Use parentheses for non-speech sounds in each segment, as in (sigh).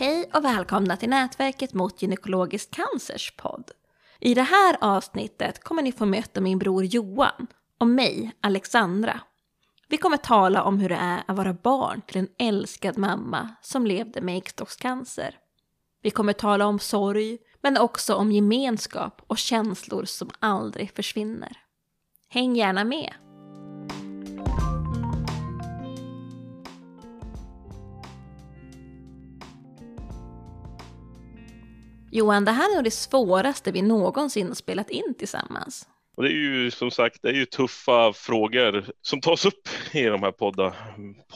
Hej och välkomna till Nätverket mot gynekologisk cancers podd. I det här avsnittet kommer ni få möta min bror Johan och mig, Alexandra. Vi kommer tala om hur det är att vara barn till en älskad mamma som levde med äggstockscancer. Vi kommer tala om sorg, men också om gemenskap och känslor som aldrig försvinner. Häng gärna med! Johan, det här är nog det svåraste vi någonsin har spelat in tillsammans. Och det är ju som sagt det är ju tuffa frågor som tas upp i de här podda,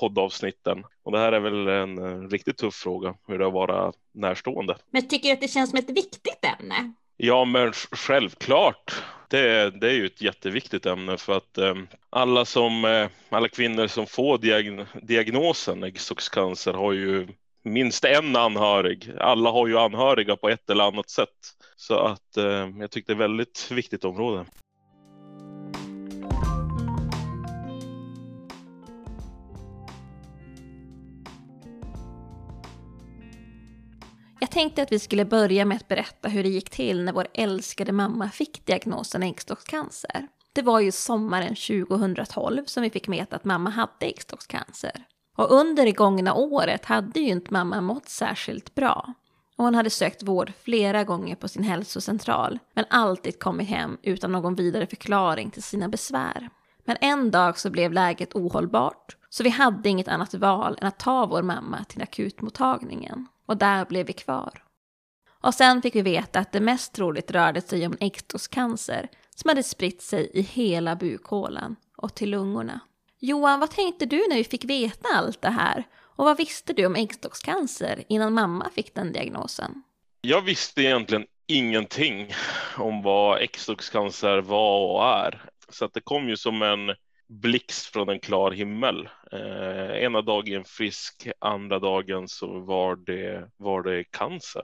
poddavsnitten. Och det här är väl en riktigt tuff fråga, hur det är att vara närstående. Men tycker du att det känns som ett viktigt ämne? Ja, men självklart. Det, det är ju ett jätteviktigt ämne för att eh, alla, som, eh, alla kvinnor som får diagn diagnosen äggstockscancer har ju minst en anhörig. Alla har ju anhöriga på ett eller annat sätt. Så att eh, jag tycker det är ett väldigt viktigt område. Jag tänkte att vi skulle börja med att berätta hur det gick till när vår älskade mamma fick diagnosen äggstockscancer. Det var ju sommaren 2012 som vi fick veta att mamma hade äggstockscancer. Och under det gångna året hade ju inte mamma mått särskilt bra. Och hon hade sökt vård flera gånger på sin hälsocentral, men alltid kommit hem utan någon vidare förklaring till sina besvär. Men en dag så blev läget ohållbart, så vi hade inget annat val än att ta vår mamma till akutmottagningen. Och där blev vi kvar. Och sen fick vi veta att det mest troligt rörde sig om äggstockscancer som hade spritt sig i hela bukhålan och till lungorna. Johan, vad tänkte du när vi fick veta allt det här? Och vad visste du om äggstockscancer innan mamma fick den diagnosen? Jag visste egentligen ingenting om vad äggstockscancer var och är. Så att det kom ju som en blixt från en klar himmel. Eh, ena dagen frisk, andra dagen så var det, var det cancer.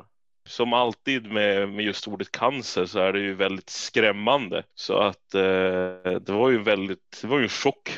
Som alltid med, med just ordet cancer så är det ju väldigt skrämmande. Så att eh, det var ju väldigt, det var ju en chock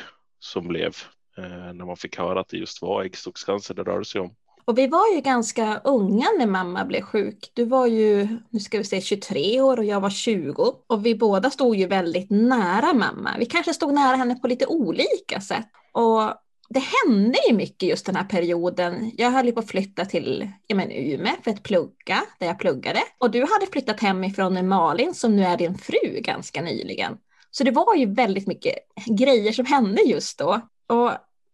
som blev eh, när man fick höra att det just var äggstockscancer det rörde sig om. Och vi var ju ganska unga när mamma blev sjuk. Du var ju, nu ska vi se, 23 år och jag var 20. Och vi båda stod ju väldigt nära mamma. Vi kanske stod nära henne på lite olika sätt. Och det hände ju mycket just den här perioden. Jag höll ju på att flytta till ja, men, Umeå för att plugga, där jag pluggade. Och du hade flyttat hemifrån med Malin som nu är din fru ganska nyligen. Så det var ju väldigt mycket grejer som hände just då. Och,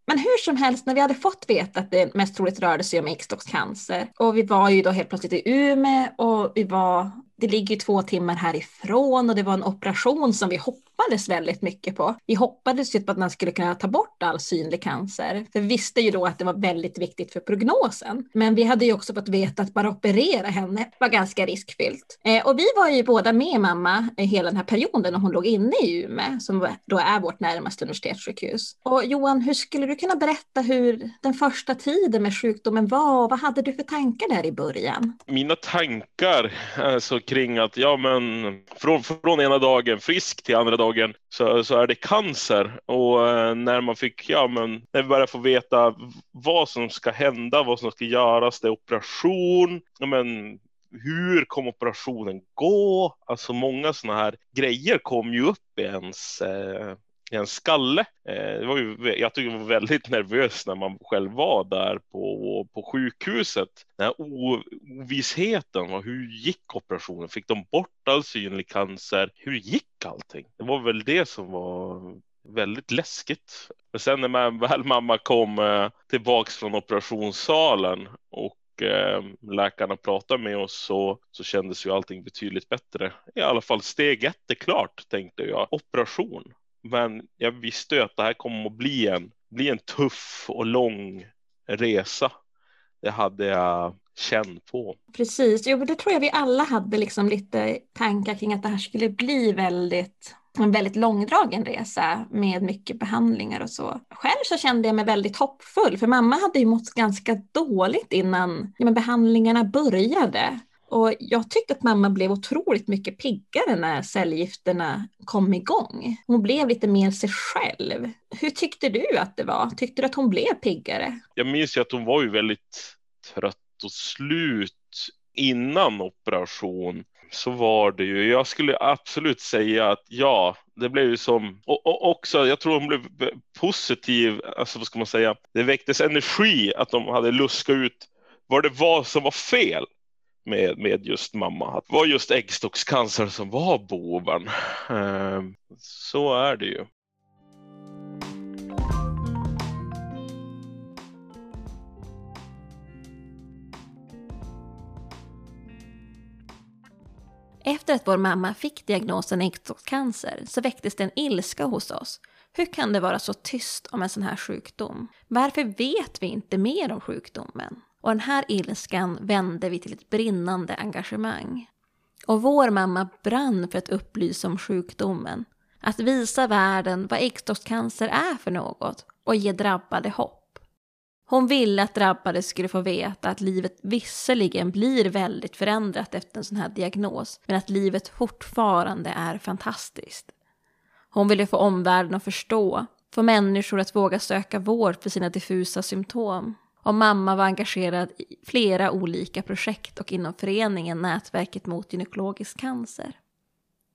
men hur som helst, när vi hade fått veta att det mest troligt rörde sig om äggstockscancer och vi var ju då helt plötsligt i Umeå och vi var det ligger ju två timmar härifrån och det var en operation som vi hoppades väldigt mycket på. Vi hoppades ju på att man skulle kunna ta bort all synlig cancer, för vi visste ju då att det var väldigt viktigt för prognosen. Men vi hade ju också fått veta att bara operera henne var ganska riskfyllt. Eh, och vi var ju båda med mamma eh, hela den här perioden när hon låg inne i Umeå, som då är vårt närmaste universitetssjukhus. Och Johan, hur skulle du kunna berätta hur den första tiden med sjukdomen var och vad hade du för tankar där i början? Mina tankar, alltså kring att ja, men från, från ena dagen frisk till andra dagen så, så är det cancer. Och eh, när man fick, ja, men när vi började få veta vad som ska hända, vad som ska göras, det är operation, ja, men hur kommer operationen gå? Alltså många sådana här grejer kom ju upp i ens eh, en skalle. Eh, det var ju, jag tycker var väldigt nervös när man själv var där på, på sjukhuset. Den här ovissheten, och hur gick operationen? Fick de bort all synlig cancer? Hur gick allting? Det var väl det som var väldigt läskigt. Men sen när väl mamma kom eh, tillbaks från operationssalen och eh, läkarna pratade med oss så, så kändes ju allting betydligt bättre. I alla fall steg ett är klart tänkte jag. Operation. Men jag visste ju att det här kommer att bli en, bli en tuff och lång resa. Det hade jag känt på. Precis, jo, det tror jag vi alla hade liksom lite tankar kring att det här skulle bli väldigt en väldigt långdragen resa med mycket behandlingar och så. Själv så kände jag mig väldigt hoppfull för mamma hade ju mått ganska dåligt innan ja, behandlingarna började. Och jag tyckte att mamma blev otroligt mycket piggare när cellgifterna kom igång. Hon blev lite mer sig själv. Hur tyckte du att det var? Tyckte du att hon blev piggare? Jag minns ju att hon var ju väldigt trött och slut innan operation så var det ju, jag skulle absolut säga att ja, det blev ju som, och, och också, jag tror hon blev positiv, alltså vad ska man säga, det väcktes energi att de hade luskat ut vad det var som var fel med, med just mamma. Att det var just äggstockscancer som var boven. Ehm, så är det ju. Efter att vår mamma fick diagnosen äggstockscancer så väcktes det en ilska hos oss. Hur kan det vara så tyst om en sån här sjukdom? Varför vet vi inte mer om sjukdomen? Och den här ilskan vände vi till ett brinnande engagemang. Och vår mamma brann för att upplysa om sjukdomen. Att visa världen vad äggstockscancer är för något och ge drabbade hopp. Hon ville att drabbade skulle få veta att livet visserligen blir väldigt förändrat efter en sån här diagnos, men att livet fortfarande är fantastiskt. Hon ville få omvärlden att förstå, få människor att våga söka vård för sina diffusa symptom. Och mamma var engagerad i flera olika projekt och inom föreningen Nätverket mot gynekologisk cancer.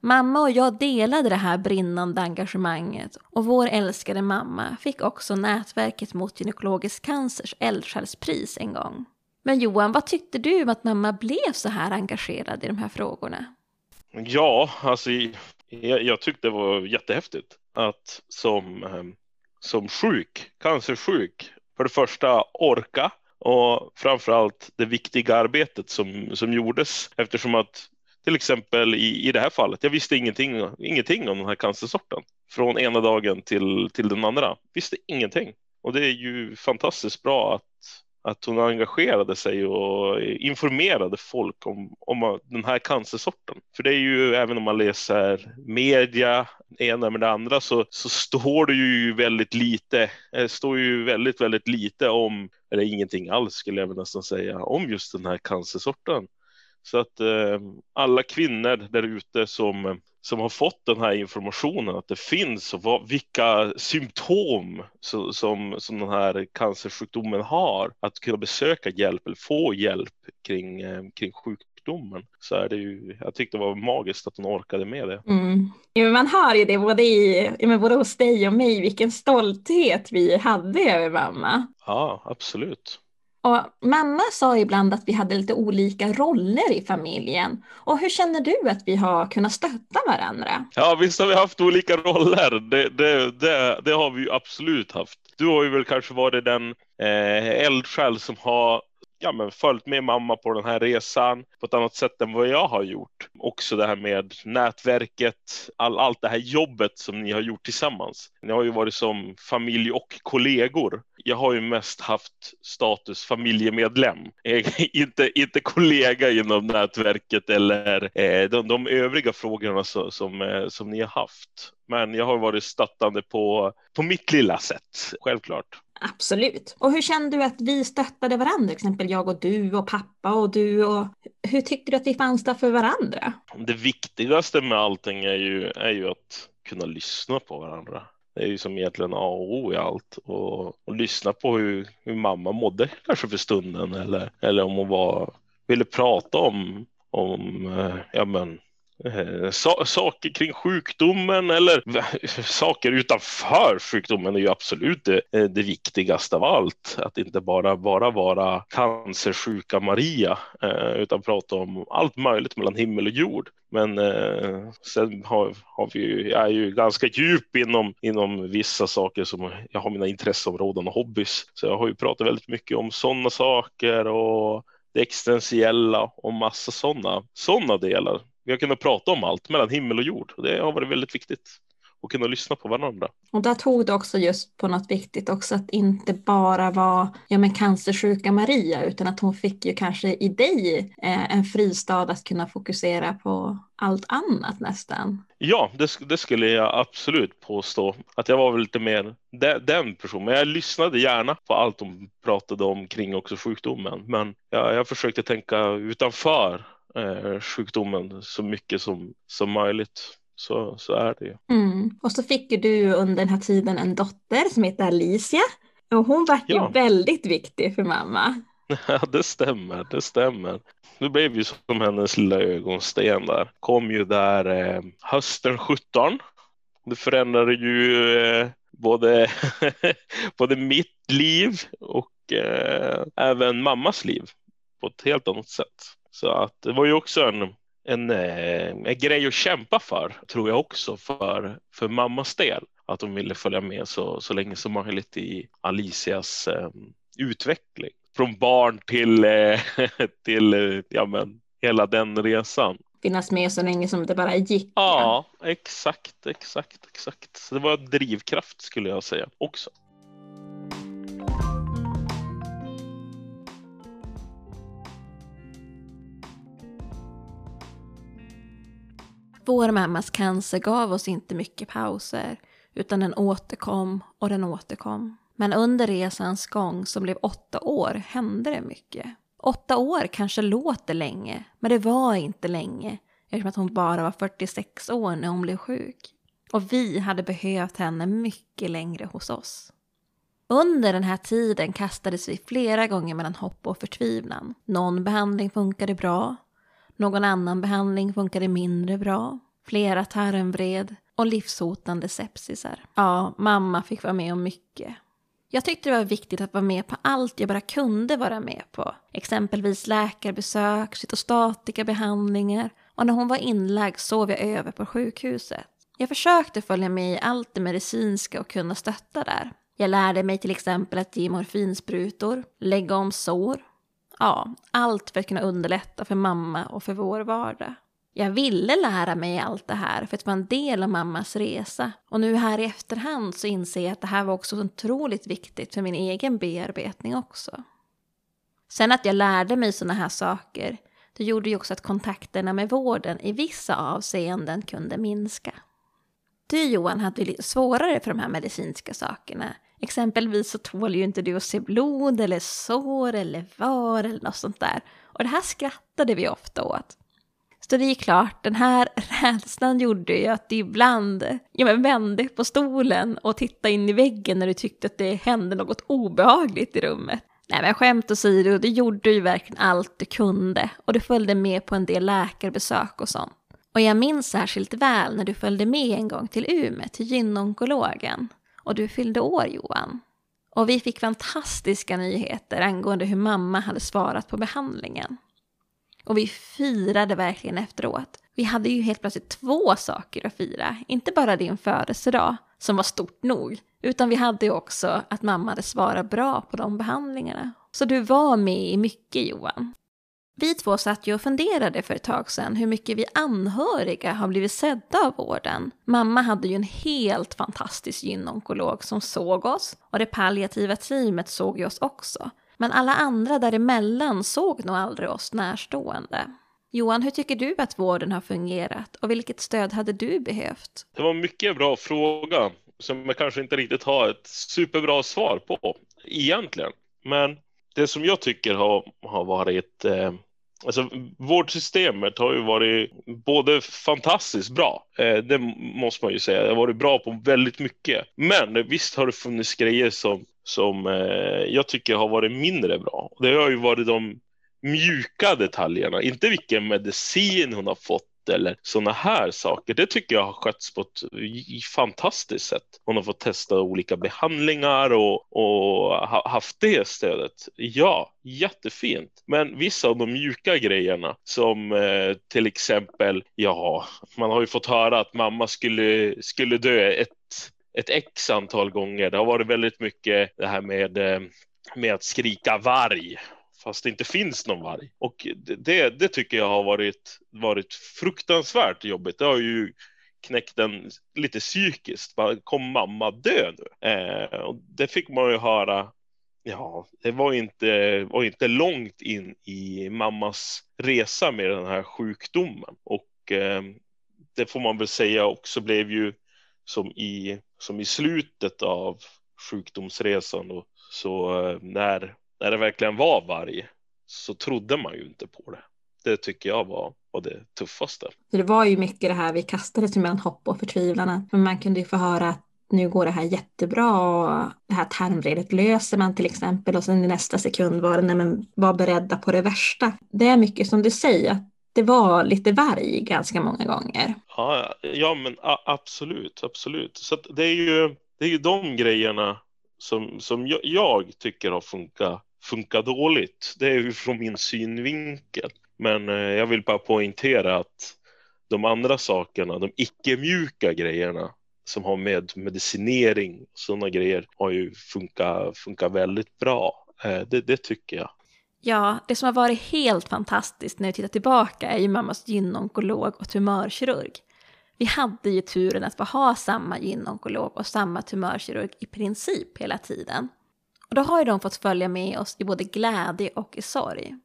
Mamma och jag delade det här brinnande engagemanget och vår älskade mamma fick också Nätverket mot gynekologisk cancers eldsjälspris en gång. Men Johan, vad tyckte du om att mamma blev så här engagerad i de här frågorna? Ja, alltså jag, jag tyckte det var jättehäftigt att som, eh, som sjuk, cancersjuk, för det första orka och framförallt det viktiga arbetet som, som gjordes eftersom att till exempel i, i det här fallet, jag visste ingenting, ingenting om den här cancersorten från ena dagen till, till den andra. Visste ingenting. Och det är ju fantastiskt bra att, att hon engagerade sig och informerade folk om, om den här cancersorten. För det är ju, även om man läser media, ena med det andra, så, så står det ju väldigt lite, eh, står ju väldigt, väldigt lite om, eller ingenting alls skulle jag nästan säga, om just den här cancersorten. Så att eh, alla kvinnor där ute som, som har fått den här informationen att det finns och vad, vilka symptom så, som, som den här cancersjukdomen har, att kunna besöka hjälp eller få hjälp kring, eh, kring sjukdomen så är det ju, jag tyckte det var magiskt att hon orkade med det. Mm. Ja, man hör ju det både, i, både hos dig och mig, vilken stolthet vi hade över mamma. Ja, absolut. Och mamma sa ibland att vi hade lite olika roller i familjen. Och hur känner du att vi har kunnat stötta varandra? Ja, visst har vi haft olika roller. Det, det, det, det har vi absolut haft. Du har ju väl kanske varit den eh, eldsjäl som har ja, men följt med mamma på den här resan på ett annat sätt än vad jag har gjort. Också det här med nätverket, all, allt det här jobbet som ni har gjort tillsammans. Ni har ju varit som familj och kollegor. Jag har ju mest haft status familjemedlem, eh, (laughs) inte, inte kollega inom nätverket eller eh, de, de övriga frågorna så, som, eh, som ni har haft. Men jag har varit stöttande på, på mitt lilla sätt, självklart. Absolut. Och hur kände du att vi stöttade varandra? Till exempel jag och du och pappa och du. Och hur tyckte du att vi fanns där för varandra? Det viktigaste med allting är ju, är ju att kunna lyssna på varandra. Det är ju som egentligen A och O i allt och, och lyssna på hur, hur mamma mådde kanske för stunden eller, eller om hon var, ville prata om, om eh, ja men Eh, so saker kring sjukdomen eller (laughs) saker utanför sjukdomen är ju absolut det, det viktigaste av allt. Att inte bara, bara vara cancersjuka Maria eh, utan prata om allt möjligt mellan himmel och jord. Men eh, sen har, har vi, jag är ju ganska djup inom, inom vissa saker som jag har mina intresseområden och hobbys. Så jag har ju pratat väldigt mycket om sådana saker och det existentiella och massa sådana såna delar vi har kunnat prata om allt mellan himmel och jord det har varit väldigt viktigt att kunna lyssna på varandra. Och där tog du också just på något viktigt också att inte bara vara ja, men cancersjuka Maria utan att hon fick ju kanske i dig eh, en fristad att kunna fokusera på allt annat nästan. Ja, det, det, skulle jag absolut påstå att jag var väl lite mer de, den personen. Men jag lyssnade gärna på allt de pratade om kring också sjukdomen. Men jag, jag försökte tänka utanför eh, sjukdomen så mycket som, som möjligt. Så, så är det ju. Mm. Och så fick du under den här tiden en dotter som heter Alicia. Och hon var ja. ju väldigt viktig för mamma. (laughs) Ja, det stämmer, det stämmer. Du blev ju som hennes lilla ögonsten där. Kom ju där eh, hösten 17. Det förändrade ju eh, både, (laughs) både mitt liv och eh, även mammas liv på ett helt annat sätt. Så att det var ju också en, en, eh, en grej att kämpa för, tror jag också, för, för mammas del. Att de ville följa med så, så länge som möjligt i Alicias eh, utveckling. Från barn till, eh, (laughs) till eh, ja, men, hela den resan. Finnas med så länge som det bara gick. Ja, ja. exakt, exakt, exakt. Så det var drivkraft skulle jag säga också. Vår mammas cancer gav oss inte mycket pauser, utan den återkom och den återkom. Men under resans gång, som blev åtta år, hände det mycket. Åtta år kanske låter länge, men det var inte länge eftersom att hon bara var 46 år när hon blev sjuk. Och vi hade behövt henne mycket längre hos oss. Under den här tiden kastades vi flera gånger mellan hopp och förtvivlan. Någon behandling funkade bra, någon annan behandling funkade mindre bra, flera tarmvred och livshotande sepsisar. Ja, mamma fick vara med om mycket. Jag tyckte det var viktigt att vara med på allt jag bara kunde vara med på. Exempelvis läkarbesök, cytostatikabehandlingar och när hon var inlagd sov jag över på sjukhuset. Jag försökte följa med i allt det medicinska och kunna stötta där. Jag lärde mig till exempel att ge morfinsprutor, lägga om sår. Ja, allt för att kunna underlätta för mamma och för vår vardag. Jag ville lära mig allt det här för att vara en del av mammas resa. Och nu här i efterhand så inser jag att det här var också otroligt viktigt för min egen bearbetning också. Sen att jag lärde mig sådana här saker, det gjorde ju också att kontakterna med vården i vissa avseenden kunde minska. Du Johan hade lite svårare för de här medicinska sakerna. Exempelvis så tål ju inte du att se blod eller sår eller var eller något sånt där. Och det här skrattade vi ofta åt. Så det är klart, den här (laughs) rädslan gjorde ju att du ibland ja, men vände på stolen och tittade in i väggen när du tyckte att det hände något obehagligt i rummet. Nej men skämt åsido, du gjorde ju verkligen allt du kunde och du följde med på en del läkarbesök och sånt. Och jag minns särskilt väl när du följde med en gång till Umeå, till gynonkologen. Och du fyllde år Johan. Och vi fick fantastiska nyheter angående hur mamma hade svarat på behandlingen. Och vi firade verkligen efteråt. Vi hade ju helt plötsligt två saker att fira. Inte bara din födelsedag, som var stort nog, utan vi hade ju också att mamma hade svarat bra på de behandlingarna. Så du var med i mycket Johan. Vi två satt ju och funderade för ett tag sedan hur mycket vi anhöriga har blivit sedda av vården. Mamma hade ju en helt fantastisk gynonkolog som såg oss och det palliativa teamet såg ju oss också. Men alla andra däremellan såg nog aldrig oss närstående. Johan, hur tycker du att vården har fungerat och vilket stöd hade du behövt? Det var en mycket bra fråga som jag kanske inte riktigt har ett superbra svar på egentligen. Men det som jag tycker har, har varit eh, Alltså, vårdsystemet har ju varit både fantastiskt bra, eh, det måste man ju säga. Det har varit bra på väldigt mycket. Men visst har det funnits grejer som, som eh, jag tycker har varit mindre bra. Det har ju varit de mjuka detaljerna, inte vilken medicin hon har fått eller sådana här saker. Det tycker jag har skötts på ett fantastiskt sätt. Hon har fått testa olika behandlingar och, och haft det stödet. Ja, jättefint. Men vissa av de mjuka grejerna som eh, till exempel, ja, man har ju fått höra att mamma skulle, skulle dö ett ett x antal gånger. Det har varit väldigt mycket det här med, eh, med att skrika varg fast det inte finns någon varg. Och det, det tycker jag har varit, varit fruktansvärt jobbigt. Det har ju knäckt den lite psykiskt. Bara, kom mamma dö nu? Eh, och det fick man ju höra. Ja, det var inte, var inte långt in i mammas resa med den här sjukdomen. Och eh, det får man väl säga också blev ju som i, som i slutet av sjukdomsresan. Och så eh, när när det verkligen var varg så trodde man ju inte på det. Det tycker jag var, var det tuffaste. Det var ju mycket det här vi kastades mellan hopp och förtvivlan. Men man kunde ju få höra att nu går det här jättebra och det här tarmvredet löser man till exempel och sen i nästa sekund var det nej men var beredda på det värsta. Det är mycket som du säger, att det var lite varg ganska många gånger. Ja, ja men absolut, absolut. Så det är ju, det är ju de grejerna som, som jag, jag tycker har funkat, funkar dåligt. Det är ju från min synvinkel. Men eh, jag vill bara poängtera att de andra sakerna, de icke-mjuka grejerna som har med medicinering och sådana grejer har ju funkat, funkat väldigt bra. Eh, det, det, tycker jag. Ja, det som har varit helt fantastiskt när jag tittar tillbaka är ju mammas gynonkolog och tumörkirurg. Vi hade ju turen att få ha samma gynonkolog och samma tumörkirurg i princip hela tiden. Och då har ju de fått följa med oss i både glädje och i sorg.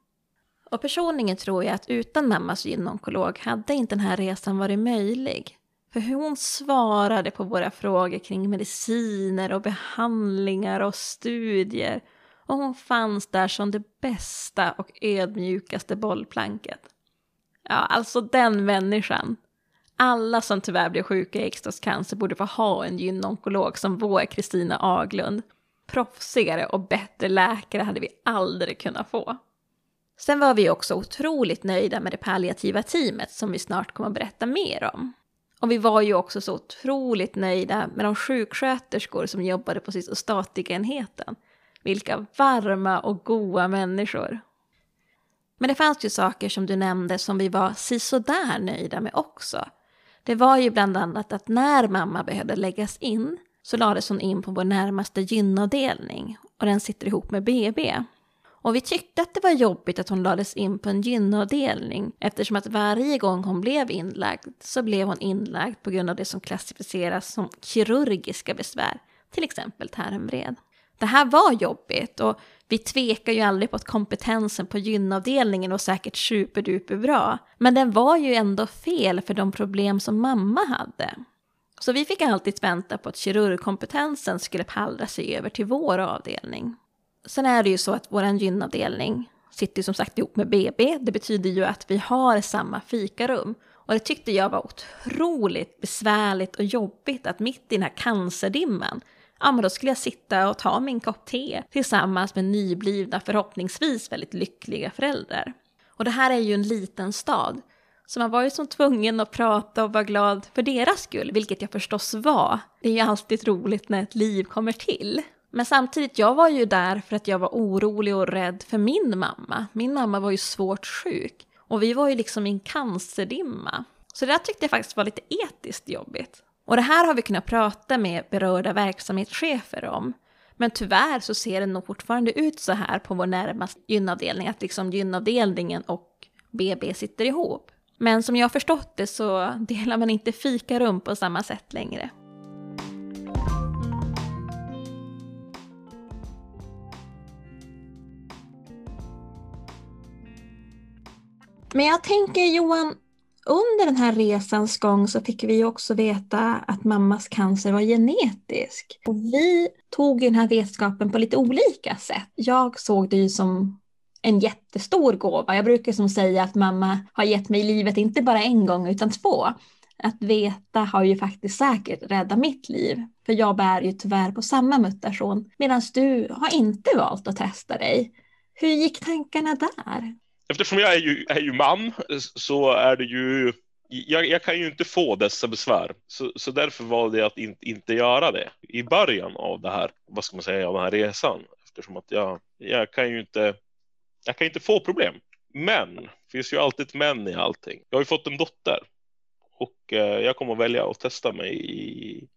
Och personligen tror jag att utan mammas gynonkolog hade inte den här resan varit möjlig. För hur hon svarade på våra frågor kring mediciner och behandlingar och studier. Och hon fanns där som det bästa och ödmjukaste bollplanket. Ja, alltså den människan. Alla som tyvärr blir sjuka i äggstockscancer borde få ha en gynonkolog som vår Kristina Aglund. Proffsigare och bättre läkare hade vi aldrig kunnat få. Sen var vi också otroligt nöjda med det palliativa teamet som vi snart kommer att berätta mer om. Och vi var ju också så otroligt nöjda med de sjuksköterskor som jobbade på cytostatikaenheten. Vilka varma och goa människor. Men det fanns ju saker som du nämnde som vi var sisådär nöjda med också. Det var ju bland annat att när mamma behövde läggas in så lades hon in på vår närmaste gynavdelning och den sitter ihop med BB. Och vi tyckte att det var jobbigt att hon lades in på en gynavdelning eftersom att varje gång hon blev inlagd så blev hon inlagd på grund av det som klassificeras som kirurgiska besvär, till exempel tarmvred. Det här var jobbigt och vi tvekar ju aldrig på att kompetensen på gynavdelningen var säkert superduper bra. Men den var ju ändå fel för de problem som mamma hade. Så vi fick alltid vänta på att kirurgkompetensen skulle pallra sig över till vår avdelning. Sen är det ju så att vår gynavdelning sitter som sagt ihop med BB. Det betyder ju att vi har samma fikarum. Och det tyckte jag var otroligt besvärligt och jobbigt att mitt i den här cancerdimman, ja men då skulle jag sitta och ta min kopp te tillsammans med nyblivna, förhoppningsvis väldigt lyckliga föräldrar. Och det här är ju en liten stad, så man var ju som tvungen att prata och vara glad för deras skull, vilket jag förstås var. Det är ju alltid roligt när ett liv kommer till. Men samtidigt, jag var ju där för att jag var orolig och rädd för min mamma. Min mamma var ju svårt sjuk. Och vi var ju liksom i en cancerdimma. Så det där tyckte jag faktiskt var lite etiskt jobbigt. Och det här har vi kunnat prata med berörda verksamhetschefer om. Men tyvärr så ser det nog fortfarande ut så här på vår närmaste gynavdelning, att liksom gynavdelningen och BB sitter ihop. Men som jag har förstått det så delar man inte fikarum på samma sätt längre. Men jag tänker Johan, under den här resans gång så fick vi också veta att mammas cancer var genetisk. Och vi tog den här vetskapen på lite olika sätt. Jag såg det ju som en jättestor gåva. Jag brukar som säga att mamma har gett mig livet inte bara en gång utan två. Att veta har ju faktiskt säkert räddat mitt liv. För jag bär ju tyvärr på samma mutation medan du har inte valt att testa dig. Hur gick tankarna där? eftersom jag är ju, är ju man så är det ju jag, jag, kan ju inte få dessa besvär, så, så därför valde jag att in, inte göra det i början av det här, vad ska man säga, av den här resan. Eftersom att jag, jag kan ju inte, jag kan inte få problem. Men, det finns ju alltid ett men i allting. Jag har ju fått en dotter och eh, jag kommer att välja att testa mig i,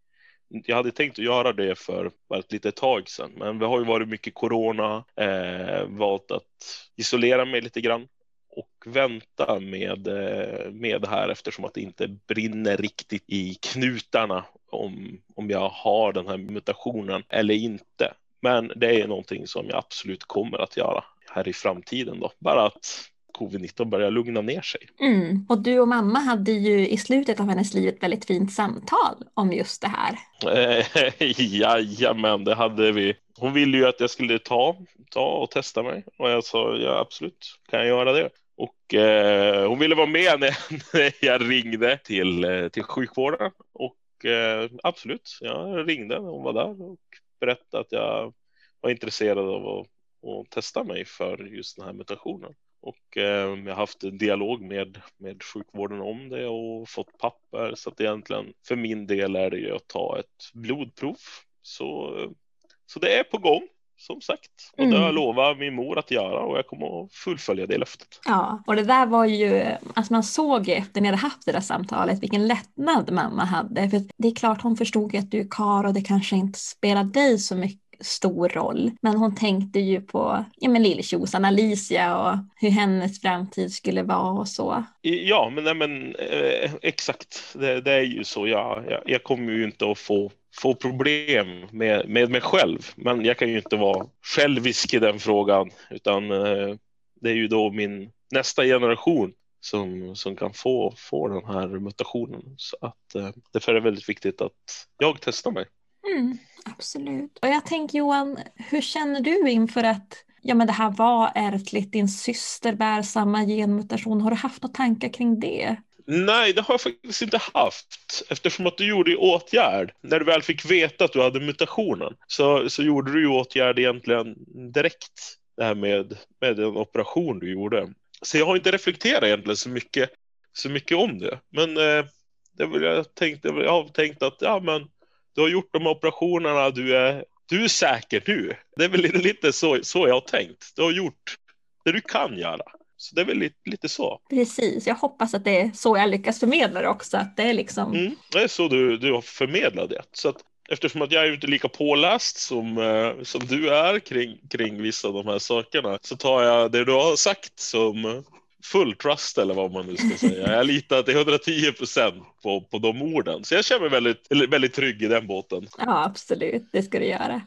jag hade tänkt att göra det för bara ett litet tag sedan, men det har ju varit mycket corona, eh, valt att isolera mig lite grann och vänta med, eh, med det här eftersom att det inte brinner riktigt i knutarna om, om jag har den här mutationen eller inte. Men det är någonting som jag absolut kommer att göra här i framtiden då. Bara att covid-19 börjar lugna ner sig. Mm. Och du och mamma hade ju i slutet av hennes liv ett väldigt fint samtal om just det här. (laughs) Jajamän, det hade vi. Hon ville ju att jag skulle ta, ta och testa mig och jag sa ja absolut, kan jag göra det? Och eh, hon ville vara med när, (laughs) jag ringde till, eh, till sjukvården och eh, absolut, jag ringde hon var där och berättade att jag var intresserad av att, att testa mig för just den här mutationen. Och eh, jag har haft en dialog med, med sjukvården om det och fått papper. Så att egentligen för min del är det ju att ta ett blodprov. Så, så det är på gång som sagt. Och mm. det har jag mm. lovat min mor att göra och jag kommer att fullfölja det löftet. Ja, och det där var ju, alltså man såg ju efter ni hade haft det där samtalet vilken lättnad mamma hade. För det är klart hon förstod ju att du är kar och det kanske inte spelar dig så mycket stor roll. Men hon tänkte ju på ja, lilltjosan Alicia och hur hennes framtid skulle vara och så. Ja, men, nej, men eh, exakt. Det, det, är ju så. Jag, jag, jag kommer ju inte att få få problem med, med mig själv. Men jag kan ju inte vara självisk i den frågan, utan eh, det är ju då min nästa generation som, som kan få, få den här mutationen. Så att eh, därför är det väldigt viktigt att jag testar mig. Mm, absolut. Och jag tänker Johan, hur känner du inför att ja, men det här var ärftligt, din syster bär samma genmutation. Har du haft några tankar kring det? Nej, det har jag faktiskt inte haft eftersom att du gjorde åtgärd. När du väl fick veta att du hade mutationen så, så gjorde du ju åtgärd egentligen direkt. Det här med, med den operation du gjorde. Så jag har inte reflekterat egentligen så mycket, så mycket om det. Men eh, det vill jag, tänkt, jag har tänkt att ja, men du har gjort de operationerna, du är, du är säker nu. Det är väl lite så, så jag har tänkt. Du har gjort det du kan göra. Så det är väl lite, lite, så. Precis, jag hoppas att det är så jag lyckas förmedla det också. Att det, är liksom... Mm, det är så du, du har förmedlat det. Så att, eftersom att jag är inte lika påläst som, eh, som du är kring, kring vissa av de här sakerna så tar jag det du har sagt som full trust eller vad man nu ska säga. Jag litar till 110 procent på, på de orden. Så jag känner mig väldigt, väldigt trygg i den båten. Ja, absolut. Det ska du göra.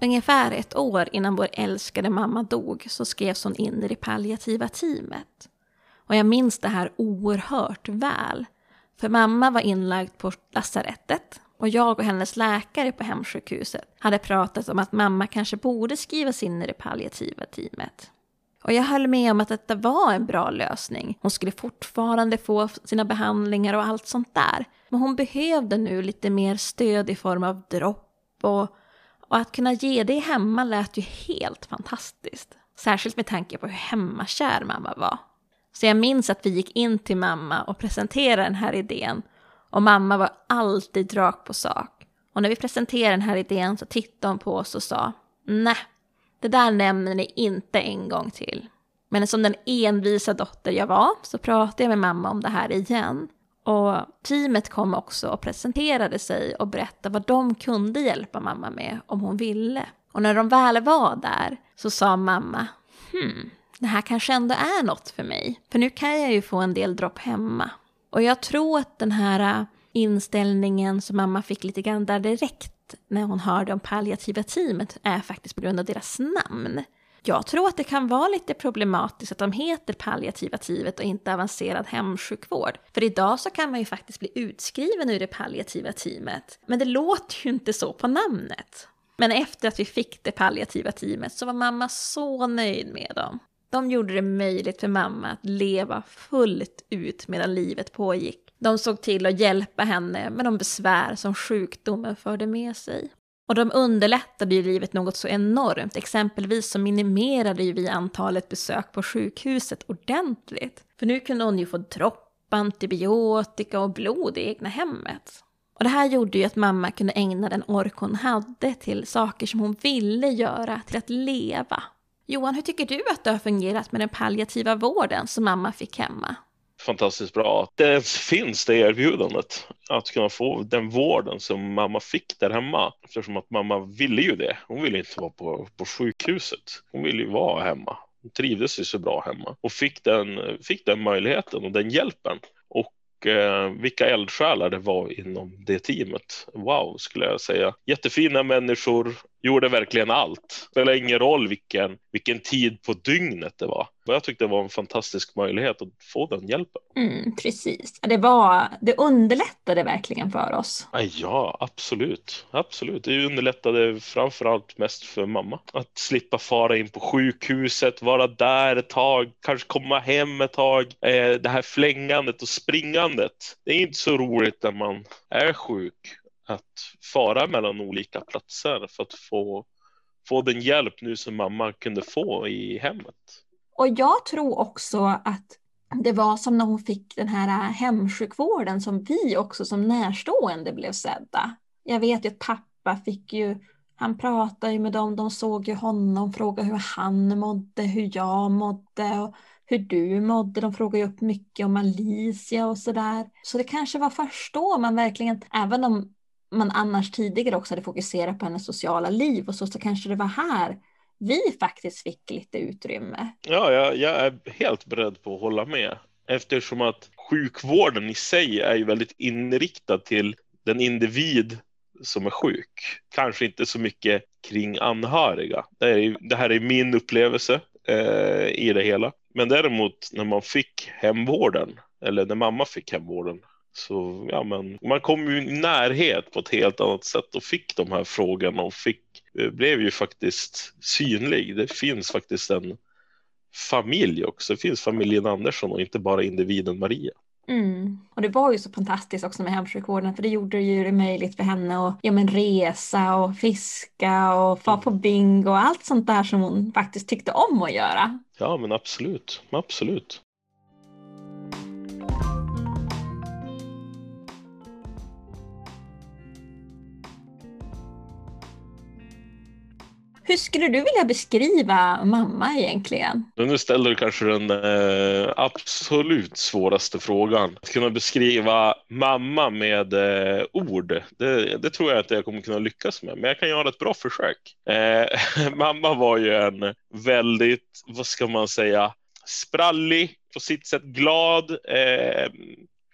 Ungefär ett år innan vår älskade mamma dog så skrevs hon in i det palliativa teamet. Och jag minns det här oerhört väl. För mamma var inlagd på lasarettet och jag och hennes läkare på hemsjukhuset hade pratat om att mamma kanske borde skrivas in i det palliativa teamet. Och jag höll med om att detta var en bra lösning. Hon skulle fortfarande få sina behandlingar och allt sånt där. Men hon behövde nu lite mer stöd i form av dropp och och att kunna ge det hemma lät ju helt fantastiskt. Särskilt med tanke på hur hemmakär mamma var. Så jag minns att vi gick in till mamma och presenterade den här idén. Och mamma var alltid rak på sak. Och när vi presenterade den här idén så tittade hon på oss och sa Nej, det där nämner ni inte en gång till. Men som den envisa dotter jag var så pratade jag med mamma om det här igen. Och teamet kom också och presenterade sig och berättade vad de kunde hjälpa mamma med om hon ville. Och när de väl var där så sa mamma, hmm, det här kanske ändå är något för mig. För nu kan jag ju få en del dropp hemma. Och jag tror att den här äh, inställningen som mamma fick lite grann där direkt när hon hörde om palliativa teamet är faktiskt på grund av deras namn. Jag tror att det kan vara lite problematiskt att de heter palliativa teamet och inte avancerad hemsjukvård. För idag så kan man ju faktiskt bli utskriven ur det palliativa teamet. Men det låter ju inte så på namnet. Men efter att vi fick det palliativa teamet så var mamma så nöjd med dem. De gjorde det möjligt för mamma att leva fullt ut medan livet pågick. De såg till att hjälpa henne med de besvär som sjukdomen förde med sig. Och de underlättade ju livet något så enormt. Exempelvis så minimerade ju vi antalet besök på sjukhuset ordentligt. För nu kunde hon ju få dropp, antibiotika och blod i egna hemmet. Och det här gjorde ju att mamma kunde ägna den ork hon hade till saker som hon ville göra, till att leva. Johan, hur tycker du att det har fungerat med den palliativa vården som mamma fick hemma? fantastiskt bra att det ens finns det erbjudandet. Att kunna få den vården som mamma fick där hemma. Eftersom att mamma ville ju det. Hon ville inte vara på, på sjukhuset. Hon ville ju vara hemma. Hon trivdes ju så bra hemma och fick den, fick den möjligheten och den hjälpen. Och eh, vilka eldsjälar det var inom det teamet. Wow, skulle jag säga. Jättefina människor gjorde verkligen allt. Det spelar ingen roll vilken, vilken tid på dygnet det var. Jag tyckte det var en fantastisk möjlighet att få den hjälpen. Mm, precis. Det, var, det underlättade verkligen för oss. Ja, absolut. Absolut. Det underlättade framförallt mest för mamma. Att slippa fara in på sjukhuset, vara där ett tag, kanske komma hem ett tag. Eh, det här flängandet och springandet. Det är inte så roligt när man är sjuk att fara mellan olika platser för att få, få den hjälp nu som mamma kunde få i hemmet. Och jag tror också att det var som när hon fick den här hemsjukvården som vi också som närstående blev sedda. Jag vet ju att pappa fick ju, han pratade ju med dem, de såg ju honom, frågade hur han mådde, hur jag mådde och hur du mådde. De frågade ju upp mycket om Alicia och sådär. Så det kanske var först då man verkligen, även om man annars tidigare också hade fokuserat på hennes sociala liv och så, så kanske det var här vi faktiskt fick lite utrymme. Ja, jag, jag är helt beredd på att hålla med eftersom att sjukvården i sig är ju väldigt inriktad till den individ som är sjuk. Kanske inte så mycket kring anhöriga. Det, är, det här är min upplevelse eh, i det hela. Men däremot när man fick hemvården, eller när mamma fick hemvården, så ja, men man kom ju i närhet på ett helt annat sätt och fick de här frågorna och fick, eh, blev ju faktiskt synlig. Det finns faktiskt en familj också. Det finns familjen Andersson och inte bara individen Maria. Mm. Och det var ju så fantastiskt också med hemsjukvården för det gjorde ju det möjligt för henne att ja, men resa och fiska och få på bingo och allt sånt där som hon faktiskt tyckte om att göra. Ja men absolut, absolut. Hur skulle du vilja beskriva mamma egentligen? Nu ställer du kanske den eh, absolut svåraste frågan. Att kunna beskriva mamma med eh, ord, det, det, tror jag inte jag kommer kunna lyckas med, men jag kan göra ett bra försök. Eh, (laughs) mamma var ju en väldigt, vad ska man säga, sprallig, på sitt sätt glad, eh,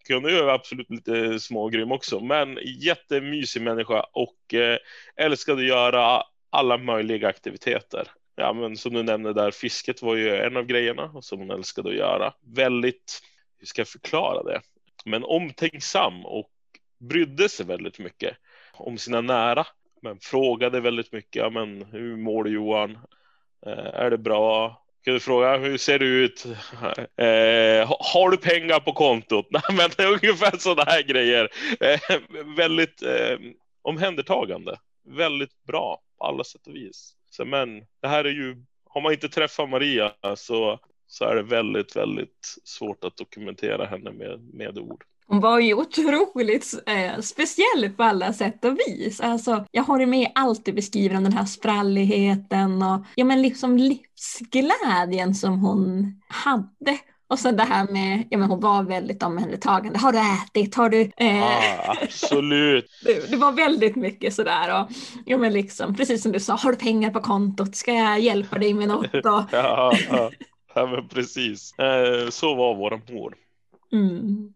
kunde ju absolut lite smågrym också, men jättemysig människa och eh, älskade att göra alla möjliga aktiviteter. Ja, men som du nämnde där, fisket var ju en av grejerna som hon älskade att göra. Väldigt, hur ska jag förklara det? Men omtänksam och brydde sig väldigt mycket om sina nära. Men frågade väldigt mycket, ja, men hur mår du Johan? Eh, är det bra? Kan du fråga hur ser det ut? (laughs) Eh, har du pengar på kontot? (laughs) Nej, men ungefär sådana här grejer. Eh, väldigt eh, omhändertagande. Väldigt bra på alla sätt och vis. Så, men det här är ju, har man inte träffat Maria så, så är det väldigt, väldigt svårt att dokumentera henne med, med ord. Hon var ju otroligt eh, speciell på alla sätt och vis. Alltså, jag håller med allt du beskriver om den här spralligheten och ja, men liksom livsglädjen som hon hade. Och sen det här med, ja men hon var väldigt omhändertagande. Har du ätit? Har du? Eh... Ja, absolut. (laughs) det, det, var väldigt mycket sådär och ja men liksom precis som du sa, har du pengar på kontot? Ska jag hjälpa dig med något? Och... (laughs) ja, ja, ja, men precis. Eh, så var våra mor. Mm.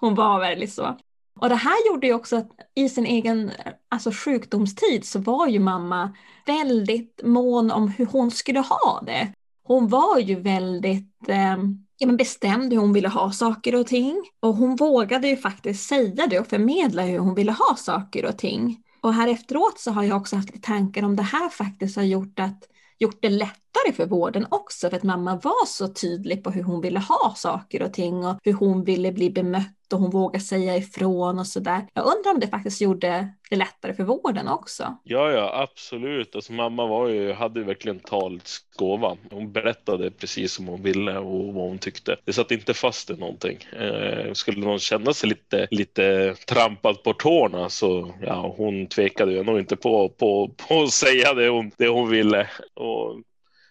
Hon var väldigt så. Och det här gjorde ju också att i sin egen alltså sjukdomstid så var ju mamma väldigt mån om hur hon skulle ha det. Hon var ju väldigt eh, ja, men bestämde hur hon ville ha saker och ting. Och hon vågade ju faktiskt säga det och förmedla hur hon ville ha saker och ting. Och här efteråt så har jag också haft tankar om det här faktiskt har gjort, att, gjort det lättare för vården också, för att mamma var så tydlig på hur hon ville ha saker och ting och hur hon ville bli bemött och hon vågar säga ifrån och sådär. Jag undrar om det faktiskt gjorde det lättare för vården också. Ja, ja, absolut. Alltså, mamma var ju, hade ju verkligen talets gåva. Hon berättade precis som hon ville och vad hon tyckte. Det satt inte fast i någonting. Eh, skulle någon känna sig lite, lite trampad på tårna så ja, hon tvekade ju nog inte på, på, på att säga det hon, det hon ville. Och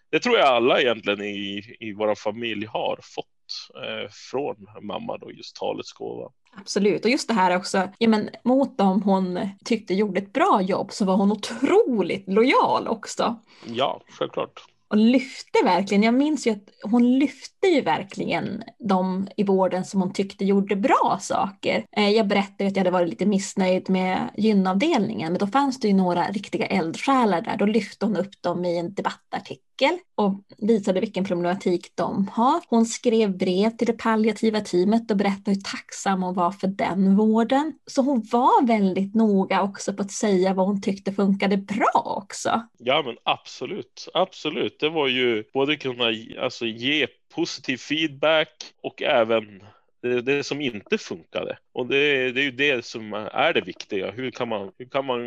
det tror jag alla egentligen i, i vår familj har fått eh, från mamma då, just talets gåva. Absolut, och just det här också, ja men mot dem hon tyckte gjorde ett bra jobb så var hon otroligt lojal också. Ja, självklart och lyfte verkligen. Jag minns ju att hon lyfte ju verkligen de i vården som hon tyckte gjorde bra saker. Eh, jag berättade att jag hade varit lite missnöjd med gynavdelningen, men då fanns det ju några riktiga eldsjälar där. Då lyfte hon upp dem i en debattartikel och visade vilken problematik de har. Hon skrev brev till det palliativa teamet och berättade hur tacksam hon var för den vården. Så hon var väldigt noga också på att säga vad hon tyckte funkade bra också. Ja men absolut, absolut. Det var ju både kunna alltså, ge positiv feedback och även det, det som inte funkade. Och det, det, är ju det som är det viktiga. Hur kan man, hur kan man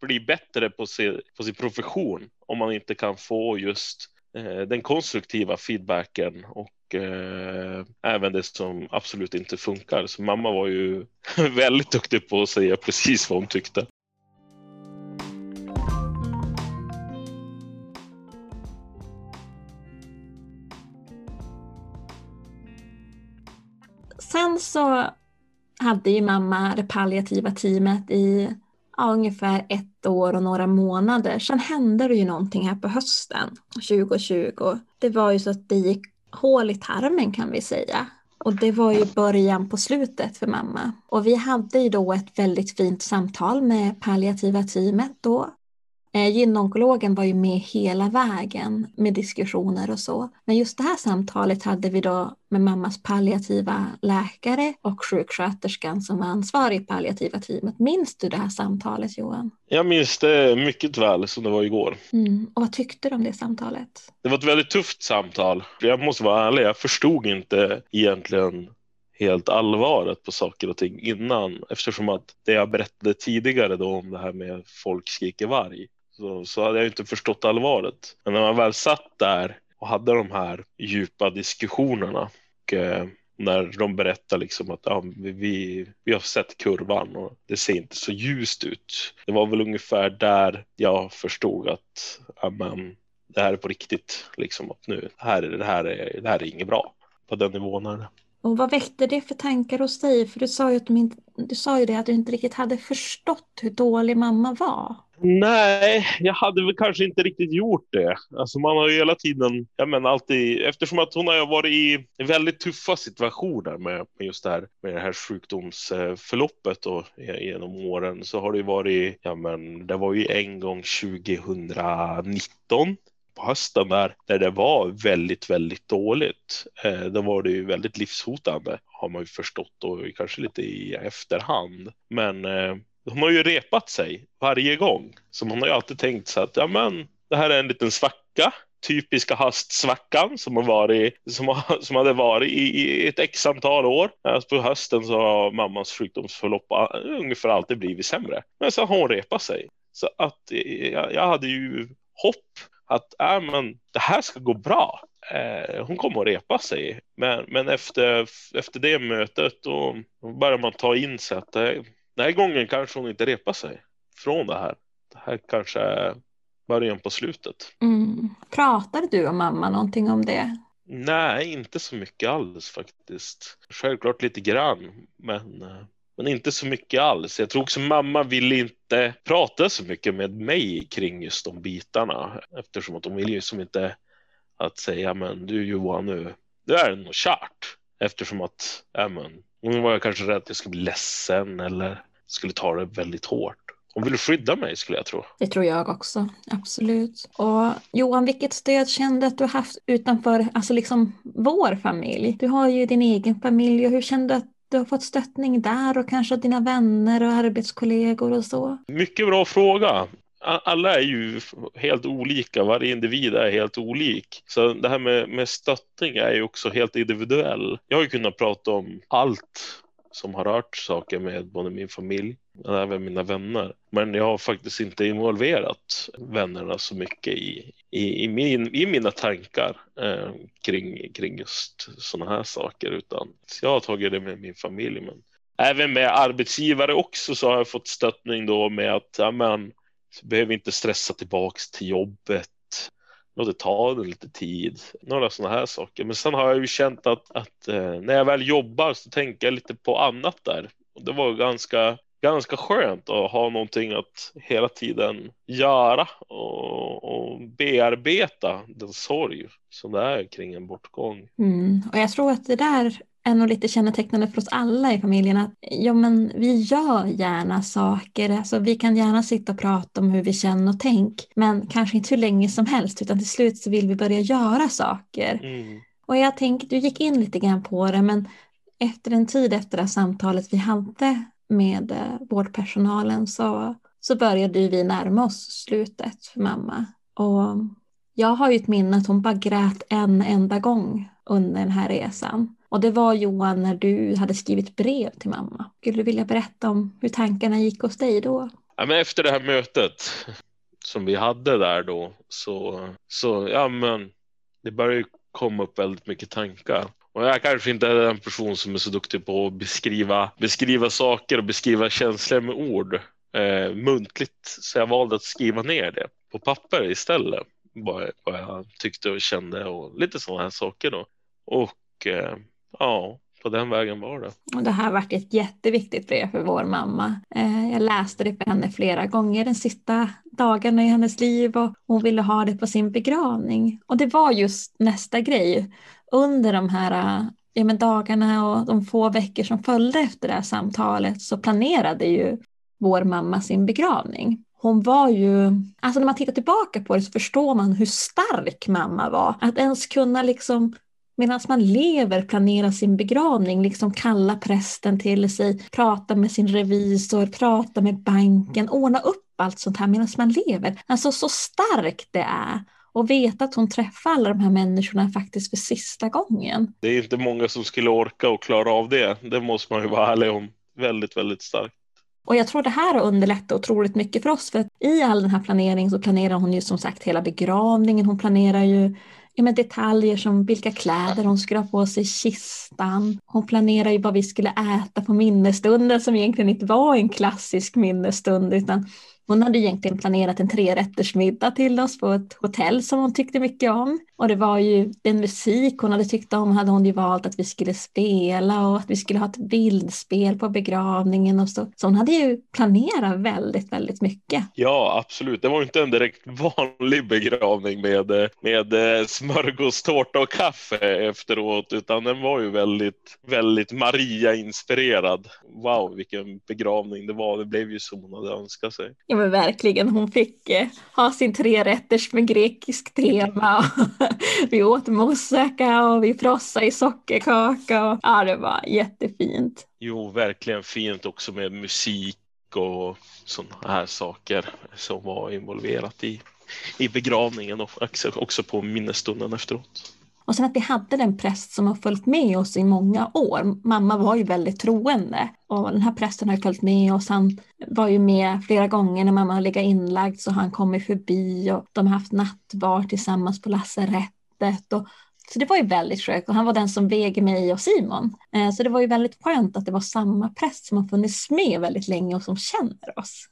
bli bättre på, se, på sin profession om man inte kan få just eh, den konstruktiva feedbacken och eh, även det som absolut inte funkar. Så mamma var ju (laughs) väldigt duktig på att säga precis vad hon tyckte. Sen så hade ju mamma det palliativa teamet i ja, ungefär ett år och några månader. Sen hände det ju någonting här på hösten 2020. Det var ju så att det gick hål i tarmen kan vi säga. Och det var ju början på slutet för mamma. Och vi hade ju då ett väldigt fint samtal med palliativa teamet då gynonkologen var ju med hela vägen med diskussioner och så. Men just det här samtalet hade vi då med mammas palliativa läkare och sjuksköterskan som var ansvarig i palliativa teamet. Minns du det här samtalet Johan? Jag minns det mycket väl som det var igår. Mm. Och vad tyckte du om det samtalet? Det var ett väldigt tufft samtal. Jag måste vara ärlig, jag förstod inte egentligen helt allvaret på saker och ting innan eftersom att det jag berättade tidigare då om det här med folk skriker varg så, så hade jag inte förstått allvaret. Men när man väl satt där och hade de här djupa diskussionerna och eh, när de berättar liksom att ja, vi, vi har sett kurvan och det ser inte så ljust ut. Det var väl ungefär där jag förstod att amen, det här är på riktigt. Liksom, att nu, det, här, det, här är, det här är inget bra. På den nivån är det. Och vad väckte det för tankar hos dig? För du sa ju, att du, inte, du sa ju det att du inte riktigt hade förstått hur dålig mamma var. Nej, jag hade väl kanske inte riktigt gjort det. Alltså man har ju hela tiden, jag menar alltid, eftersom att hon har varit i väldigt tuffa situationer med, med just det här, med det här sjukdomsförloppet och genom åren så har det ju varit, ja men det var ju en gång 2019 på hösten där, där det var väldigt, väldigt dåligt. Eh, då var det ju väldigt livshotande har man ju förstått och kanske lite i efterhand. Men eh, de har ju repat sig varje gång. Så man har ju alltid tänkt så att ja, men det här är en liten svacka. Typiska höstsvackan som, har varit, som, har, som hade varit i, i ett x antal år. Alltså på hösten så har mammas sjukdomsförlopp ungefär alltid blivit sämre. Men så har hon repat sig. Så att eh, jag, jag hade ju hopp att äh, men, det här ska gå bra. Eh, hon kommer att repa sig. Men, men efter, efter det mötet då börjar man ta in sig att det, den här gången kanske hon inte repar sig från det här. Det här kanske är början på slutet. Mm. Pratade du och mamma någonting om det? Nej, inte så mycket alls faktiskt. Självklart lite grann, men, men inte så mycket alls. Jag tror också mamma ville inte prata så mycket med mig kring just de bitarna eftersom att hon vill ju som inte att säga men du Johan nu, det är nog kört eftersom att ja, men, hon var kanske rädd att jag skulle bli ledsen eller skulle ta det väldigt hårt. Hon ville skydda mig skulle jag tro. Det tror jag också, absolut. Och Johan, vilket stöd kände du att du haft utanför alltså liksom vår familj? Du har ju din egen familj och hur kände du att du har fått stöttning där och kanske dina vänner och arbetskollegor och så? Mycket bra fråga alla är ju helt olika, varje individ är helt olik. Så det här med, med stöttning är ju också helt individuell. Jag har ju kunnat prata om allt som har rört saker med både min familj och även mina vänner. Men jag har faktiskt inte involverat vännerna så mycket i, i, i, min, i mina tankar eh, kring, kring just sådana här saker utan jag har tagit det med min familj. Men även med arbetsgivare också så har jag fått stöttning då med att ja, men, behöver inte stressa tillbaks till jobbet. Låt det ta lite tid. Några sådana här saker. Men sen har jag ju känt att, att eh, när jag väl jobbar så tänker jag lite på annat där. Och det var ganska ganska skönt att ha någonting att hela tiden göra och, och bearbeta den sorg som det är kring en bortgång. Mm. Och jag tror att det där är nog lite kännetecknande för oss alla i familjen att ja, men vi gör gärna saker. Alltså, vi kan gärna sitta och prata om hur vi känner och tänker, men kanske inte hur länge som helst, utan till slut så vill vi börja göra saker. Mm. Och jag tänkte, du gick in lite grann på det, men efter en tid efter det här samtalet vi hade med eh, vårdpersonalen så, så började vi närma oss slutet för mamma. Och jag har ju ett minne att hon bara grät en enda gång under den här resan. Och det var Johan när du hade skrivit brev till mamma. Skulle du vilja berätta om hur tankarna gick hos dig då? Ja, men efter det här mötet som vi hade där då så, så ja men det började ju komma upp väldigt mycket tankar. Och jag kanske inte är en person som är så duktig på att beskriva, beskriva saker och beskriva känslor med ord eh, muntligt. Så jag valde att skriva ner det på papper istället. Vad, vad jag tyckte och kände och lite sådana här saker då. Och eh, ja, på den vägen var det. Och det här varit ett jätteviktigt brev för vår mamma. Eh, jag läste det för henne flera gånger den sista dagarna i hennes liv och hon ville ha det på sin begravning. Och det var just nästa grej. Under de här eh, ja, men dagarna och de få veckor som följde efter det här samtalet så planerade ju vår mamma sin begravning. Hon var ju, alltså när man tittar tillbaka på det så förstår man hur stark mamma var. Att ens kunna liksom medan man lever planera sin begravning, liksom kalla prästen till sig, prata med sin revisor, prata med banken, ordna upp allt sånt här medan man lever. Alltså så starkt det är och veta att hon träffar alla de här människorna faktiskt för sista gången. Det är inte många som skulle orka och klara av det. Det måste man ju vara ärlig om. Väldigt, väldigt starkt. Och jag tror det här har underlättat otroligt mycket för oss för att i all den här planeringen så planerar hon ju som sagt hela begravningen. Hon planerar ju ja, men detaljer som vilka kläder hon skulle ha på sig i kistan. Hon planerade ju vad vi skulle äta på minnesstunden som egentligen inte var en klassisk minnesstund utan hon hade egentligen planerat en trerättersmiddag till oss på ett hotell som hon tyckte mycket om. Och det var ju den musik hon hade tyckt om hade hon ju valt att vi skulle spela och att vi skulle ha ett bildspel på begravningen och så. Så hon hade ju planerat väldigt, väldigt mycket. Ja, absolut. Det var inte en direkt vanlig begravning med, med eh, smörgåstårta och kaffe efteråt, utan den var ju väldigt, väldigt Maria-inspirerad. Wow, vilken begravning det var. Det blev ju som hon hade önskat sig. Ja, men verkligen. Hon fick eh, ha sin trerätters med grekisk tema. (laughs) (laughs) vi åt moussaka och vi frossade i sockerkaka. Och, ja, det var jättefint. Jo, verkligen fint också med musik och sådana här saker som var involverat i, i begravningen och också på minnesstunden efteråt. Och sen att vi hade den präst som har följt med oss i många år. Mamma var ju väldigt troende och den här prästen har följt med oss. Han var ju med flera gånger när mamma har legat inlagd så har han kommit förbi och de har haft nattvard tillsammans på lasarettet. Och, så det var ju väldigt skönt och han var den som väger mig och Simon. Eh, så det var ju väldigt skönt att det var samma präst som har funnits med väldigt länge och som känner oss.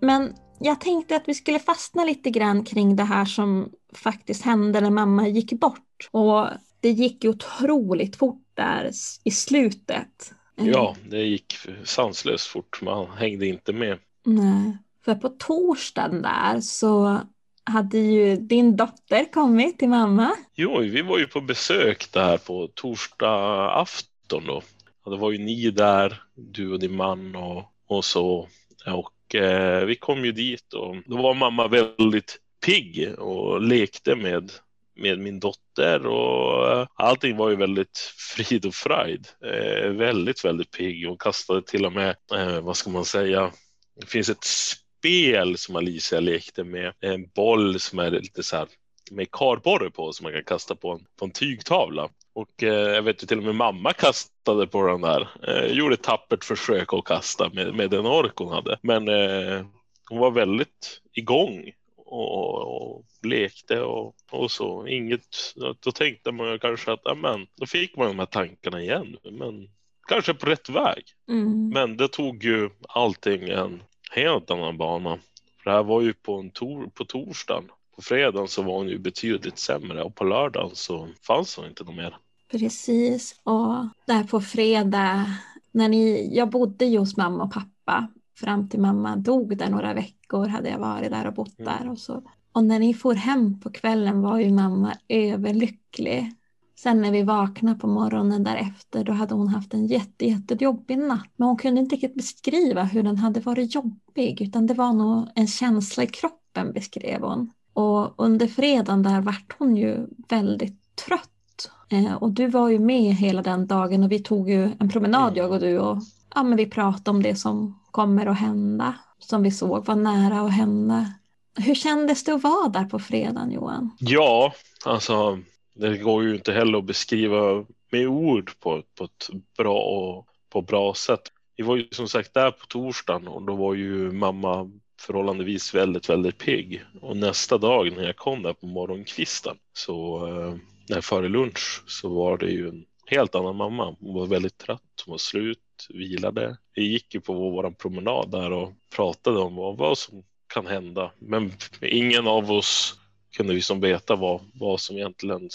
Men jag tänkte att vi skulle fastna lite grann kring det här som faktiskt hände när mamma gick bort. Och det gick ju otroligt fort där i slutet. Ja, det gick sanslöst fort. Man hängde inte med. Nej, för på torsdagen där så hade ju din dotter kommit till mamma. Jo, vi var ju på besök där på torsdag afton då. Och det var ju ni där, du och din man och, och så. Och eh, vi kom ju dit och då var mamma väldigt pigg och lekte med, med min dotter och eh, allting var ju väldigt (laughs) frid och fröjd. Eh, väldigt, väldigt pigg och kastade till och med, eh, vad ska man säga, det finns ett spel som Alicia lekte med, en boll som är lite så här med karborre på som man kan kasta på en, på en tygtavla. Och eh, jag vet ju till och med mamma kastade på den där. Eh, gjorde ett tappert försök att kasta med, med den ork hon hade. Men eh, hon var väldigt igång och, och lekte och, och, så. Inget, då tänkte man kanske att amen, då fick man de här tankarna igen. Men kanske på rätt väg. Mm. Men det tog ju allting en helt annan bana. För det här var ju på, en tor, på torsdagen på fredagen så var hon ju betydligt sämre och på lördagen så fanns hon inte något mer. Precis, och där på fredag när ni, jag bodde ju hos mamma och pappa fram till mamma dog där några veckor hade jag varit där och bott mm. där och så. Och när ni for hem på kvällen var ju mamma överlycklig. Sen när vi vaknade på morgonen därefter då hade hon haft en jätte, jättejobbig natt. Men hon kunde inte riktigt beskriva hur den hade varit jobbig utan det var nog en känsla i kroppen beskrev hon. Och under fredagen där vart hon ju väldigt trött. Eh, och du var ju med hela den dagen och vi tog ju en promenad jag och du och ja, men vi pratade om det som kommer att hända. Som vi såg var nära att hända. Hur kändes det att vara där på fredagen Johan? Ja, alltså det går ju inte heller att beskriva med ord på, på ett bra och på bra sätt. Vi var ju som sagt där på torsdagen och då var ju mamma förhållandevis väldigt, väldigt pigg. Och nästa dag när jag kom där på morgonkvisten så eh, när före lunch så var det ju en helt annan mamma. Hon var väldigt trött, hon var slut, vilade. Vi gick ju på vår promenad där och pratade om vad, vad som kan hända. Men ingen av oss kunde liksom veta vad, vad som egentligen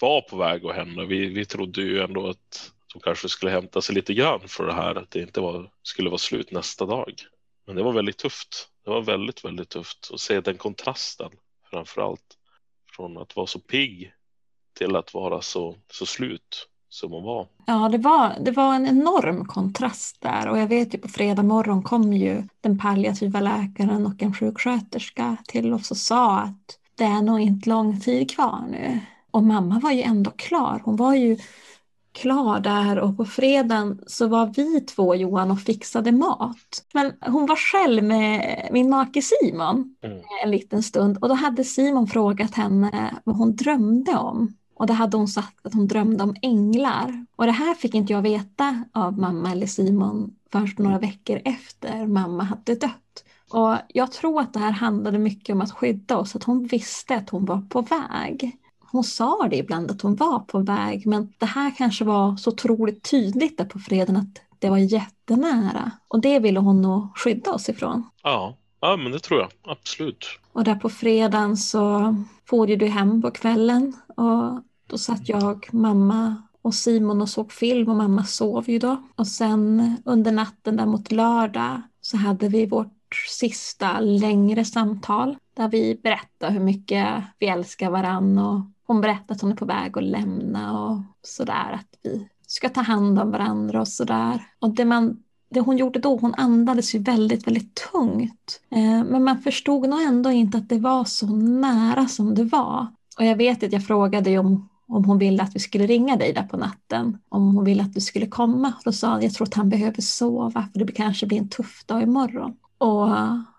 var på väg att hända. Vi, vi trodde ju ändå att de kanske skulle hämta sig lite grann för det här, att det inte var, skulle vara slut nästa dag. Men det var väldigt tufft. Det var väldigt, väldigt tufft att se den kontrasten framför allt. Från att vara så pigg till att vara så, så slut som hon var. Ja, det var, det var en enorm kontrast där och jag vet ju på fredag morgon kom ju den palliativa läkaren och en sjuksköterska till oss och sa att det är nog inte lång tid kvar nu. Och mamma var ju ändå klar. Hon var ju klar där och på fredagen så var vi två Johan och fixade mat. Men hon var själv med min make Simon mm. en liten stund och då hade Simon frågat henne vad hon drömde om. Och då hade hon sagt att hon drömde om änglar. Och det här fick inte jag veta av mamma eller Simon först några veckor efter mamma hade dött. Och jag tror att det här handlade mycket om att skydda oss, att hon visste att hon var på väg. Hon sa det ibland att hon var på väg, men det här kanske var så otroligt tydligt där på fredagen att det var jättenära. Och det ville hon nog skydda oss ifrån. Ja, ja men det tror jag absolut. Och där på fredagen så for du hem på kvällen och då satt jag, mamma och Simon och såg film och mamma sov ju då. Och sen under natten där mot lördag så hade vi vårt sista längre samtal där vi berättade hur mycket vi älskar varann och hon berättade att hon är på väg att lämna och sådär att vi ska ta hand om varandra och sådär. Och det, man, det hon gjorde då, hon andades ju väldigt, väldigt tungt. Eh, men man förstod nog ändå inte att det var så nära som det var. Och jag vet att jag frågade om om hon ville att vi skulle ringa dig där på natten, om hon ville att du skulle komma. Då sa hon, jag tror att han behöver sova för det kanske blir en tuff dag imorgon. Och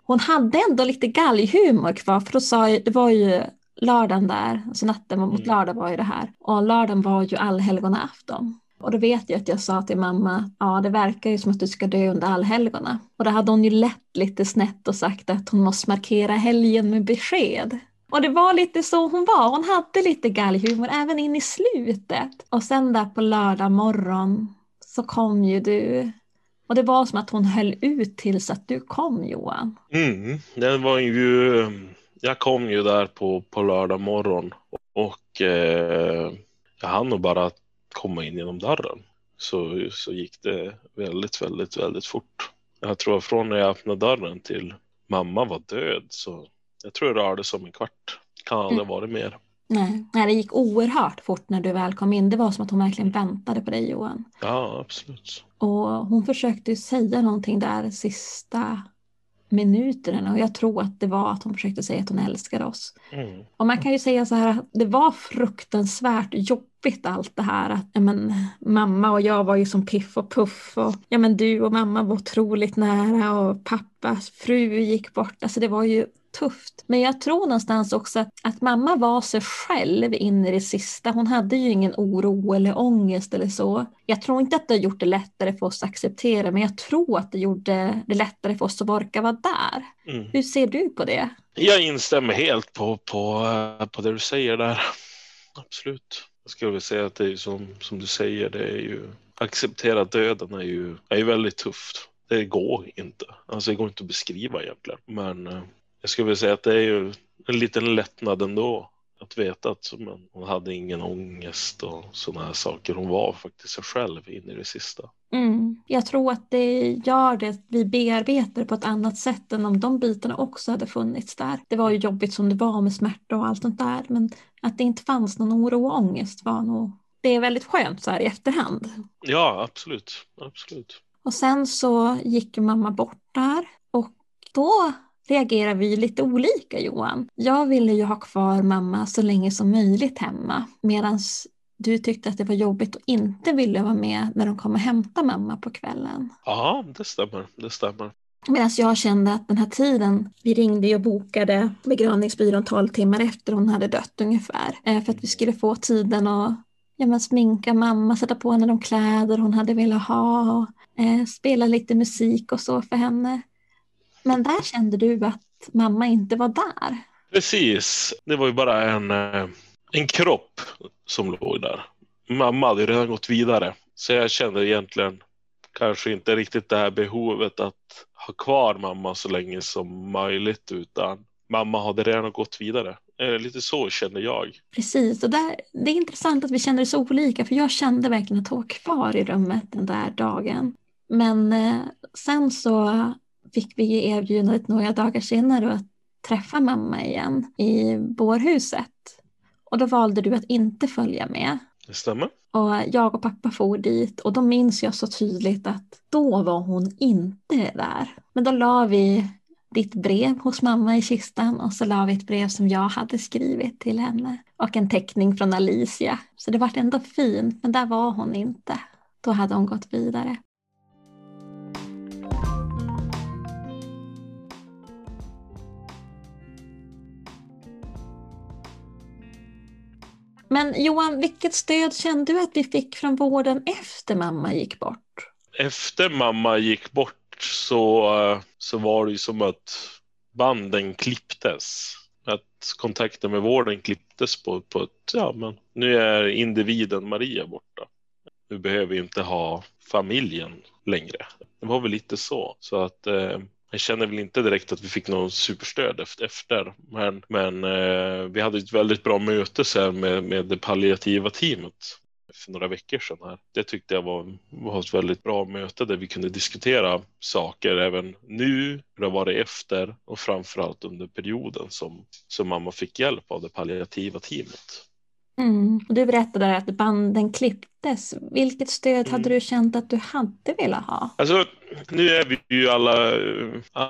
hon hade ändå lite galghumor kvar för då sa jag, det var ju lördagen där, alltså natten mot mm. lördag var ju det här. Och lördagen var ju allhelgona afton. Och då vet jag att jag sa till mamma, ja det verkar ju som att du ska dö under allhelgona. Och då hade hon ju lett lite snett och sagt att hon måste markera helgen med besked. Och det var lite så hon var, hon hade lite galghumor även in i slutet. Och sen där på lördag morgon så kom ju du. Och det var som att hon höll ut tills att du kom Johan. Mm, det var ju, jag kom ju där på, på lördag morgon och eh, jag hann nog bara komma in genom dörren. Så, så gick det väldigt, väldigt, väldigt fort. Jag tror från när jag öppnade dörren till mamma var död så jag tror det rörde sig om en kvart. Kan aldrig mm. varit mer. Nej. Nej, det gick oerhört fort när du väl kom in. Det var som att hon verkligen väntade på dig Johan. Ja, absolut. Och hon försökte säga någonting där sista minuterna och jag tror att det var att hon försökte säga att hon älskade oss. Mm. Och man kan ju säga så här att det var fruktansvärt jobbigt allt det här. Att, ja, men, mamma och jag var ju som piff och puff och ja, men, du och mamma var otroligt nära och pappas fru gick bort. Alltså det var ju tufft. Men jag tror någonstans också att, att mamma var sig själv in i det sista. Hon hade ju ingen oro eller ångest eller så. Jag tror inte att det har gjort det lättare för oss att acceptera, men jag tror att det gjorde det lättare för oss att orka vara där. Mm. Hur ser du på det? Jag instämmer helt på, på, på det du säger där. Absolut. Jag skulle vilja säga att det är som, som du säger, det är ju acceptera döden är ju, är ju väldigt tufft. Det går inte. Alltså det går inte att beskriva egentligen. Men eh, jag skulle vilja säga att det är ju en liten lättnad ändå. Att veta att hon hade ingen ångest och sådana här saker. Hon var faktiskt sig själv in i det sista. Mm. Jag tror att det gör det att vi bearbetar på ett annat sätt än om de bitarna också hade funnits där. Det var ju jobbigt som det var med smärta och allt sånt där men att det inte fanns någon oro och ångest var nog det är väldigt skönt så här i efterhand. Ja, absolut. absolut. Och sen så gick mamma bort där och då reagerar vi lite olika Johan. Jag ville ju ha kvar mamma så länge som möjligt hemma medan du tyckte att det var jobbigt och inte ville vara med när de kom och hämtade mamma på kvällen. Ja, det stämmer. Det stämmer. Medan jag kände att den här tiden, vi ringde och bokade begravningsbyrån 12 timmar efter hon hade dött ungefär. Eh, för att vi skulle få tiden att ja, men sminka mamma, sätta på henne de kläder hon hade velat ha och eh, spela lite musik och så för henne. Men där kände du att mamma inte var där. Precis, det var ju bara en, eh, en kropp som låg där. Mamma hade redan gått vidare, så jag kände egentligen kanske inte riktigt det här behovet att ha kvar mamma så länge som möjligt, utan mamma hade redan gått vidare. Eh, lite så kände jag. Precis, och där, det är intressant att vi kände det så olika, för jag kände verkligen att hon var kvar i rummet den där dagen. Men eh, sen så fick vi erbjudandet några dagar senare att träffa mamma igen i bårhuset. Och då valde du att inte följa med. Det stämmer. Och jag och pappa for dit och då minns jag så tydligt att då var hon inte där. Men då la vi ditt brev hos mamma i kistan och så la vi ett brev som jag hade skrivit till henne och en teckning från Alicia. Så det var ändå fint, men där var hon inte. Då hade hon gått vidare. Men Johan, vilket stöd kände du att vi fick från vården efter mamma gick bort? Efter mamma gick bort så, eh, så var det ju som att banden klipptes. Att kontakten med vården klipptes på, på ett, ja men nu är individen Maria borta. Nu behöver vi inte ha familjen längre. Det var väl lite så. Så att eh, jag känner väl inte direkt att vi fick någon superstöd efter, men, men eh, vi hade ett väldigt bra möte sen med, med det palliativa teamet för några veckor sedan. Här. Det tyckte jag var, var ett väldigt bra möte där vi kunde diskutera saker även nu, hur det varit efter och framförallt under perioden som, som mamma fick hjälp av det palliativa teamet. Mm. Du berättade att banden klipptes. Vilket stöd mm. hade du känt att du hade velat ha? Alltså, nu är vi ju alla,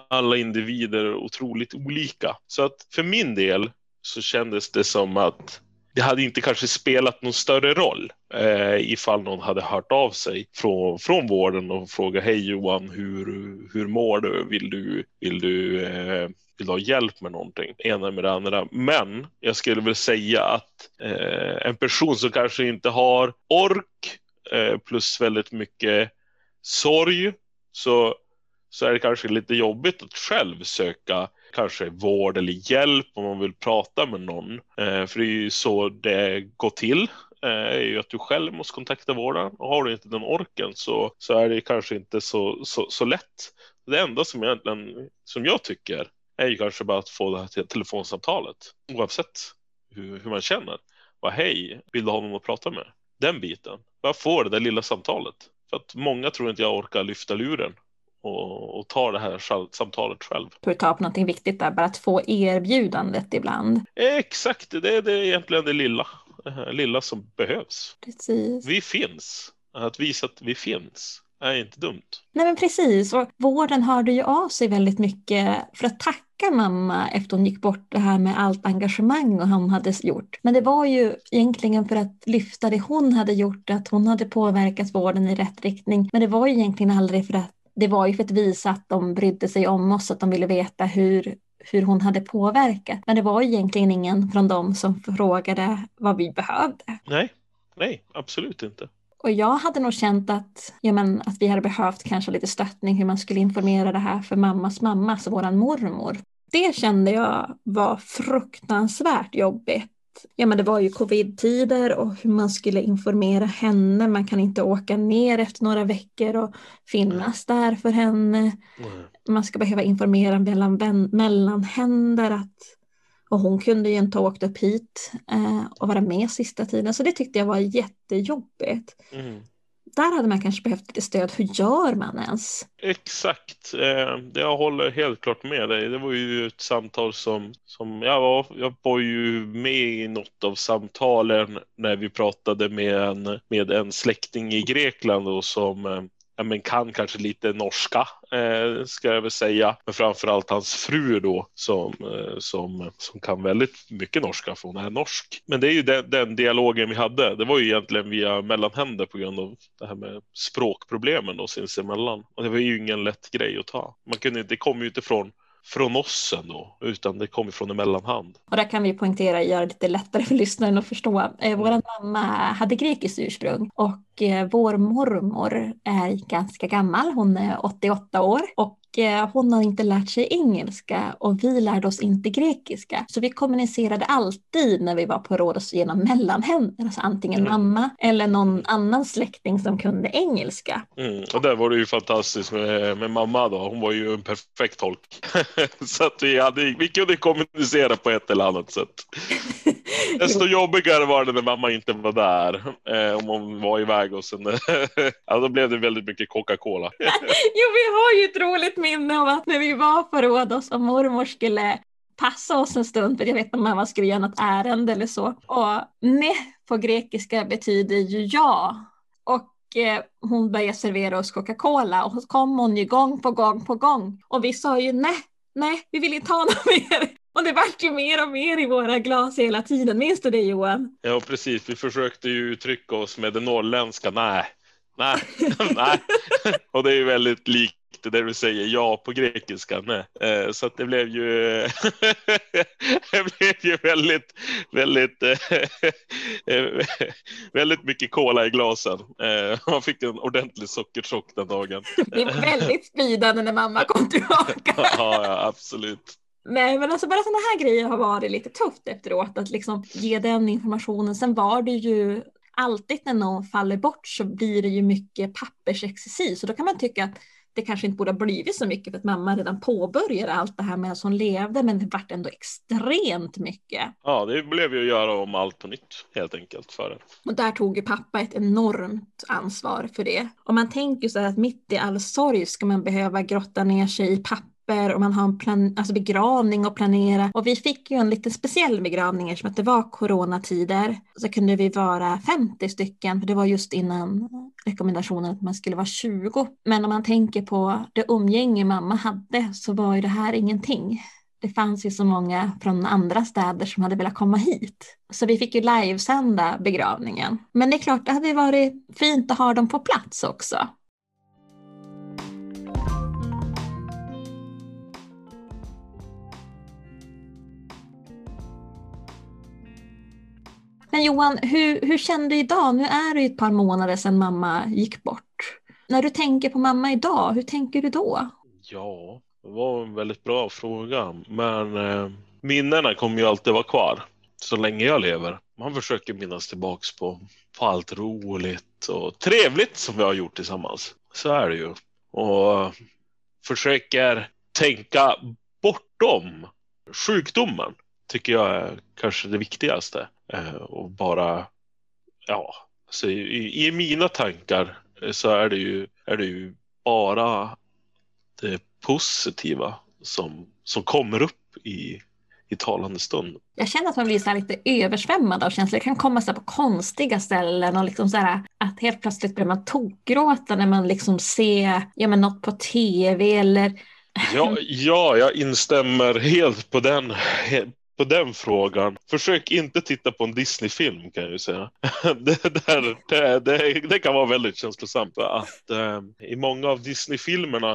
alla individer otroligt olika. Så att för min del så kändes det som att det hade inte kanske spelat någon större roll eh, ifall någon hade hört av sig från, från vården och frågat hej Johan, hur, hur mår du? Vill du, vill du eh, vill ha hjälp med någonting, ena med det andra. Men jag skulle väl säga att eh, en person som kanske inte har ork eh, plus väldigt mycket sorg så, så är det kanske lite jobbigt att själv söka kanske vård eller hjälp om man vill prata med någon. Eh, för det är ju så det går till eh, är ju att du själv måste kontakta vården och har du inte den orken så, så är det kanske inte så, så, så lätt. Det enda som, egentligen, som jag tycker är ju kanske bara att få det här telefonsamtalet oavsett hur, hur man känner. Bara hej, vill du ha någon att prata med? Den biten. Bara få det där lilla samtalet. För att många tror inte jag orkar lyfta luren och, och ta det här samtalet själv. Du tar upp någonting viktigt där, bara att få erbjudandet ibland. Exakt, det, det är egentligen det lilla, det lilla som behövs. Precis. Vi finns, att visa att vi finns är inte dumt. Nej men precis, och vården hörde ju av sig väldigt mycket för att tacka mamma efter hon gick bort det här med allt engagemang hon hade gjort. Men det var ju egentligen för att lyfta det hon hade gjort, att hon hade påverkat vården i rätt riktning. Men det var ju egentligen aldrig för att det var ju för att visa att de brydde sig om oss, att de ville veta hur, hur hon hade påverkat. Men det var egentligen ingen från dem som frågade vad vi behövde. Nej, nej, absolut inte. Och jag hade nog känt att, ja, men, att vi hade behövt kanske lite stöttning hur man skulle informera det här för mammas mamma, alltså våran mormor. Det kände jag var fruktansvärt jobbigt. Ja, men det var ju covid-tider och hur man skulle informera henne. Man kan inte åka ner efter några veckor och finnas där för henne. Man ska behöva informera mellan mellanhänder att Och hon kunde ju inte ha åkt upp hit eh, och vara med sista tiden. Så det tyckte jag var jättejobbigt. Mm där hade man kanske behövt lite stöd. Hur gör man ens? Exakt, eh, jag håller helt klart med dig. Det var ju ett samtal som, som jag, var, jag var ju med i något av samtalen när vi pratade med en, med en släkting i Grekland och som eh, ja, men kan kanske lite norska eh, ska jag väl säga. Men framförallt hans fru då som, eh, som, som kan väldigt mycket norska för hon är norsk. Men det är ju den, den, dialogen vi hade. Det var ju egentligen via mellanhänder på grund av det här med språkproblemen då sinsemellan. Och det var ju ingen lätt grej att ta. Man kunde, det kom ju inte från från oss ändå, utan det kommer från en mellanhand. Och där kan vi poängtera, göra det lite lättare för lyssnaren att förstå. Eh, vår mm. mamma hade grekiskt ursprung och eh, vår mormor är ganska gammal, hon är 88 år och hon har inte lärt sig engelska och vi lärde oss inte grekiska. Så vi kommunicerade alltid när vi var på Rhodos genom mellanhänder, alltså antingen mm. mamma eller någon annan släkting som kunde engelska. Mm. Och där var det ju fantastiskt med, med mamma då, hon var ju en perfekt tolk. (laughs) så att vi, hade, vi kunde kommunicera på ett eller annat sätt. (laughs) Desto jobbigare var det när mamma inte var där. Eh, om hon var iväg och sen, (laughs) ja, då blev det väldigt mycket Coca-Cola. jo, vi har ju ett roligt minne av att när vi var på Rhodos och mormor skulle passa oss en stund, för jag vet inte om mamma skulle göra något ärende eller så. Och ne på grekiska betyder ju ja. Och eh, hon började servera oss Coca-Cola och så kom hon ju gång på gång på gång. Och vi sa ju nej, nej, vi vill inte ha något mer. Och det vart ju mer och mer i våra glas hela tiden. Minns du det Johan? Ja, precis. Vi försökte ju uttrycka oss med det norrländska. Nej, nej, (laughs) nej. Och det är ju väldigt likt det där du säger ja på grekiska. Nej. Eh, så att det blev ju, (laughs) det blev ju väldigt, väldigt, eh, (laughs) väldigt mycket kola i glasen. Eh, man fick en ordentlig sockerchock den dagen. Det var väldigt spridande när mamma kom tillbaka. (laughs) ja, ja, absolut. Nej men alltså bara sådana här grejer har varit lite tufft efteråt att liksom ge den informationen. Sen var det ju alltid när någon faller bort så blir det ju mycket pappersexercis och då kan man tycka att det kanske inte borde ha blivit så mycket för att mamma redan påbörjade allt det här medan hon levde men det vart ändå extremt mycket. Ja det blev ju att göra om allt på nytt helt enkelt för det. Och där tog ju pappa ett enormt ansvar för det. Och man tänker så här att mitt i all sorg ska man behöva grotta ner sig i papper papper och man har en plan, alltså begravning att planera. Och vi fick ju en lite speciell begravning eftersom att det var coronatider. Så kunde vi vara 50 stycken, för det var just innan rekommendationen att man skulle vara 20. Men om man tänker på det umgänge mamma hade så var ju det här ingenting. Det fanns ju så många från andra städer som hade velat komma hit. Så vi fick ju livesända begravningen. Men det är klart, det hade varit fint att ha dem på plats också. Men Johan, hur, hur känner du idag? Nu är det ju ett par månader sedan mamma gick bort. När du tänker på mamma idag, hur tänker du då? Ja, det var en väldigt bra fråga. Men eh, minnena kommer ju alltid vara kvar så länge jag lever. Man försöker minnas tillbaks på, på allt roligt och trevligt som vi har gjort tillsammans. Så är det ju. Och eh, försöker tänka bortom sjukdomen tycker jag är kanske det viktigaste. Eh, och bara, ja, så i, i, mina tankar så är det ju, är det ju bara det positiva som, som kommer upp i, i talande stund. Jag känner att man blir så lite översvämmad av känslor. Det kan komma så på konstiga ställen och liksom så här, att helt plötsligt börjar man tokgråta när man liksom ser ja, men något på tv eller Ja, ja, jag instämmer helt på den, på den frågan. Försök inte titta på en Disney-film kan jag ju säga. (laughs) det, där, det, det, det, kan vara väldigt känslosamt. Att, eh, I många av Disney-filmerna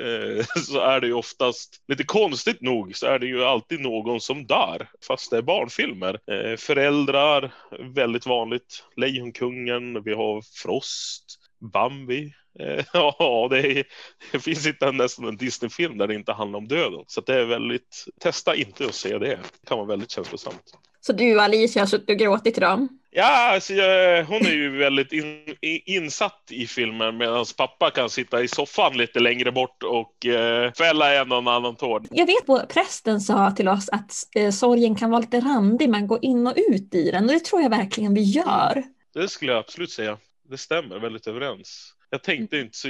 eh, (laughs) så är det ju oftast, lite konstigt nog, så är det ju alltid någon som dör. Fast det är barnfilmer. Eh, föräldrar, väldigt vanligt. Lejonkungen, vi har Frost, Bambi. Eh, (laughs) ja, det, är, det finns inte nästan en Disney-film där det inte handlar om döden. Så det är väldigt, testa inte att se det. Det kan vara väldigt känslosamt. Så du och Alicia har suttit och gråtit idag? Ja, alltså, jag, hon är ju väldigt in, insatt i filmen medan pappa kan sitta i soffan lite längre bort och eh, fälla en och annan tår. Jag vet att prästen sa till oss att eh, sorgen kan vara lite randig, man går in och ut i den och det tror jag verkligen vi gör. Det skulle jag absolut säga. Det stämmer väldigt överens. Jag tänkte inte så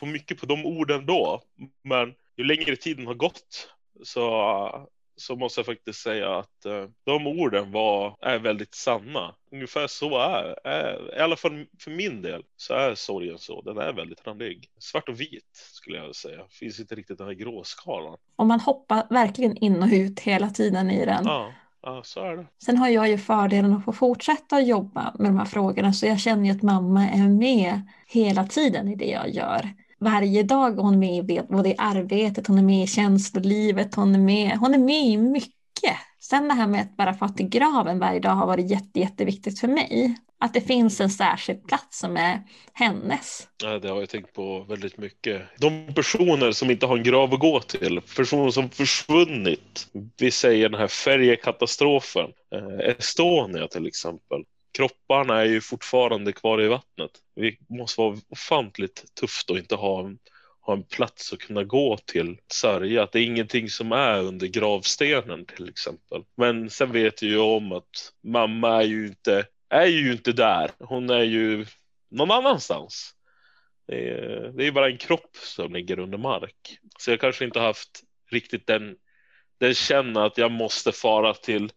på mycket på de orden då, men ju längre tiden har gått så så måste jag faktiskt säga att uh, de orden var, är väldigt sanna. Ungefär så är, är, i alla fall för min del, så är sorgen så. Den är väldigt randig. Svart och vit skulle jag säga. Finns inte riktigt den här gråskalan. Och man hoppar verkligen in och ut hela tiden i den. Ja. Ja, så är det. Sen har jag ju fördelen att få fortsätta jobba med de här frågorna så jag känner ju att mamma är med hela tiden i det jag gör varje dag. Hon är med i både i arbetet, hon är med i känslolivet, hon är med, hon är med i mycket. Sen det här med att bara få till graven varje dag har varit jätte, jätteviktigt för mig. Att det finns en särskild plats som är hennes. Ja, det har jag tänkt på väldigt mycket. De personer som inte har en grav att gå till, personer som försvunnit. Vi säger den här färjekatastrofen, eh, Estonia till exempel kropparna är ju fortfarande kvar i vattnet. Det måste vara ofantligt tufft att inte ha en, ha en plats att kunna gå till sörja. Att det är ingenting som är under gravstenen till exempel. Men sen vet jag ju om att mamma är ju inte, är ju inte där. Hon är ju någon annanstans. Det är, det är bara en kropp som ligger under mark. Så jag kanske inte haft riktigt den, den känna att jag måste fara till,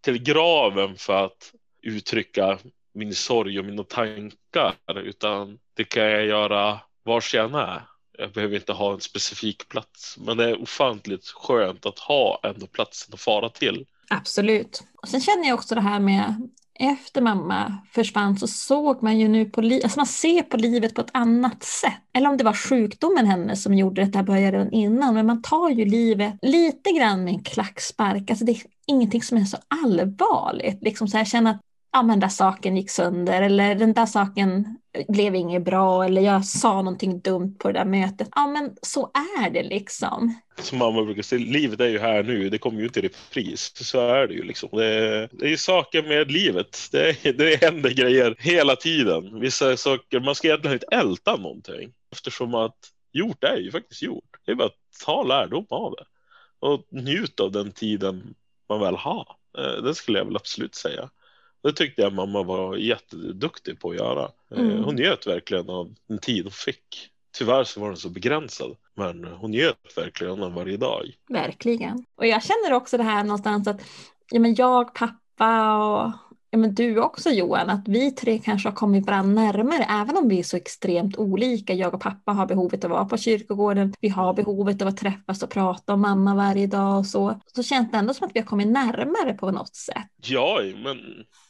till graven för att uttrycka min sorg och mina tankar utan det kan jag göra var jag än är. Jag behöver inte ha en specifik plats, men det är ofantligt skönt att ha ändå platsen att fara till. Absolut. Och sen känner jag också det här med efter mamma försvann så såg man ju nu på livet, alltså man ser på livet på ett annat sätt. Eller om det var sjukdomen hennes som gjorde det, det började redan innan, men man tar ju livet lite grann med en klackspark. Alltså det är ingenting som är så allvarligt. Liksom så här, känna att ja men den där saken gick sönder eller den där saken blev inget bra eller jag sa någonting dumt på det där mötet. Ja men så är det liksom. Som mamma brukar säga, livet är ju här nu, det kommer ju inte i repris. Så är det ju liksom. Det är, det är saker med livet. Det, det händer grejer hela tiden. Vissa saker, man ska egentligen inte älta någonting. Eftersom att gjort är ju faktiskt gjort. Det är bara att ta lärdom av det. Och njuta av den tiden man väl har. Eh, det skulle jag väl absolut säga. Det tyckte jag mamma var jätteduktig på att göra. Eh, mm. Hon njöt verkligen av den tid hon fick. Tyvärr så var den så begränsad, men hon njöt verkligen av varje dag. Verkligen. Och jag känner också det här någonstans att ja, men jag, pappa och ja, men du också Johan, att vi tre kanske har kommit varandra närmare, även om vi är så extremt olika. Jag och pappa har behovet att vara på kyrkogården, vi har behovet av att träffas och prata om mamma varje dag och så. Så känns det ändå som att vi har kommit närmare på något sätt. Ja, men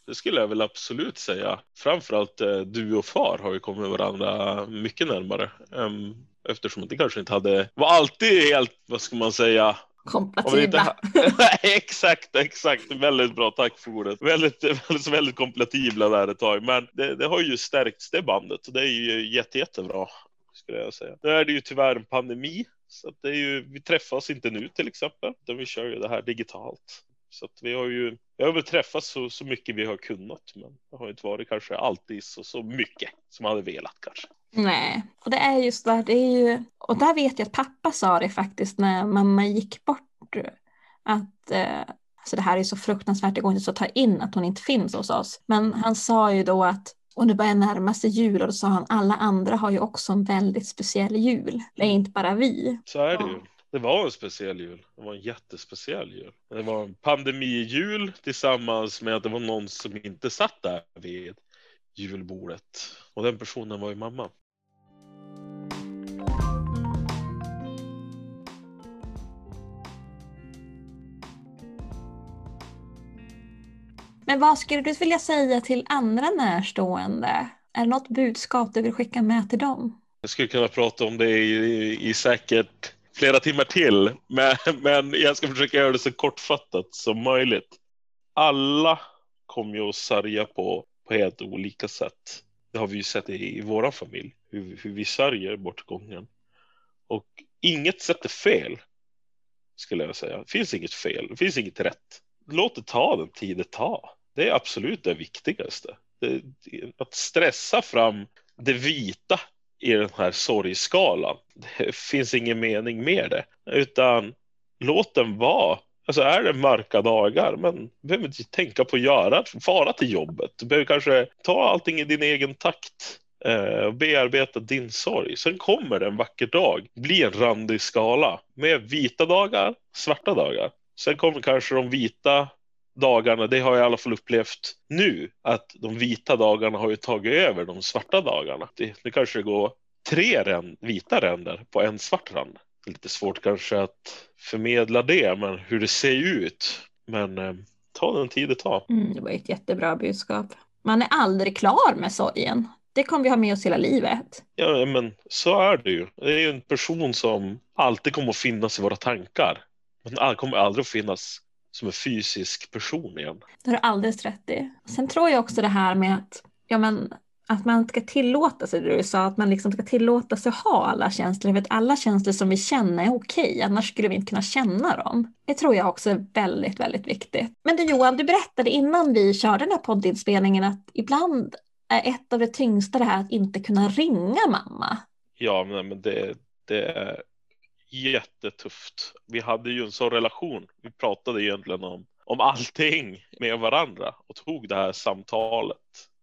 det skulle jag väl absolut säga. Framförallt eh, du och far har ju kommit varandra mycket närmare. Eftersom det kanske inte hade, var alltid helt, vad ska man säga, Kompatibla. (laughs) exakt, exakt. Väldigt bra, tack för ordet. Väldigt, (laughs) väldigt, väldigt kompatibla där ett tag. Men det, det har ju stärkts det bandet och det är ju jätte, jättebra. Skulle jag säga. Nu är det ju tyvärr en pandemi. Så att det är ju, vi träffas inte nu till exempel. Utan vi kör ju det här digitalt. Så att vi har ju, vi har väl träffats så, så mycket vi har kunnat. Men det har inte varit kanske alltid så, så mycket som man hade velat kanske. Nej, och det är just där, det är ju, och där vet jag att pappa sa det faktiskt när mamma gick bort. Att eh, alltså det här är så fruktansvärt, det går inte att ta in att hon inte finns hos oss. Men han sa ju då att och det börjar närma sig jul och då sa han alla andra har ju också en väldigt speciell jul. Det är inte bara vi. Så är det ju. Det var en speciell jul. Det var en jättespeciell jul. Det var en pandemijul tillsammans med att det var någon som inte satt där vid julbordet. Och den personen var ju mamma. Men vad skulle du vilja säga till andra närstående? Är det något budskap du vill skicka med till dem? Jag skulle kunna prata om det i, i säkert flera timmar till, men, men jag ska försöka göra det så kortfattat som möjligt. Alla kommer ju att sörja på, på helt olika sätt. Det har vi ju sett i, i vår familj, hur, hur vi sörjer bortgången. Och inget sätt är fel, skulle jag säga. Det finns inget fel, det finns inget rätt. Låt det ta den tid det tar. Det är absolut det viktigaste. Det, att stressa fram det vita i den här sorgskalan. Det finns ingen mening med det, utan låt den vara. Alltså är det mörka dagar, men du behöver inte tänka på att göra, fara till jobbet. Du behöver kanske ta allting i din egen takt eh, och bearbeta din sorg. Sen kommer det en vacker dag bli en randig skala med vita dagar, svarta dagar. Sen kommer kanske de vita dagarna, det har jag i alla fall upplevt nu, att de vita dagarna har ju tagit över de svarta dagarna. Det, nu kanske går tre ränd, vita ränder på en svart rand. Lite svårt kanske att förmedla det, men hur det ser ut. Men eh, ta den tid det tar. Mm, det var ett jättebra budskap. Man är aldrig klar med sorgen. Det kommer vi ha med oss hela livet. Ja, men så är det ju. Det är ju en person som alltid kommer att finnas i våra tankar. Men kommer aldrig att finnas som en fysisk person igen. Det har du alldeles rätt i. Sen tror jag också det här med att, ja, men, att man ska tillåta sig, det du sa, att man liksom ska tillåta sig att ha alla känslor. För att alla känslor som vi känner är okej, annars skulle vi inte kunna känna dem. Det tror jag också är väldigt, väldigt viktigt. Men du Johan, du berättade innan vi körde den här poddinspelningen att ibland är ett av det tyngsta det här att inte kunna ringa mamma. Ja, men det, det är jättetufft. Vi hade ju en sån relation. Vi pratade egentligen om, om allting med varandra och tog det här samtalet.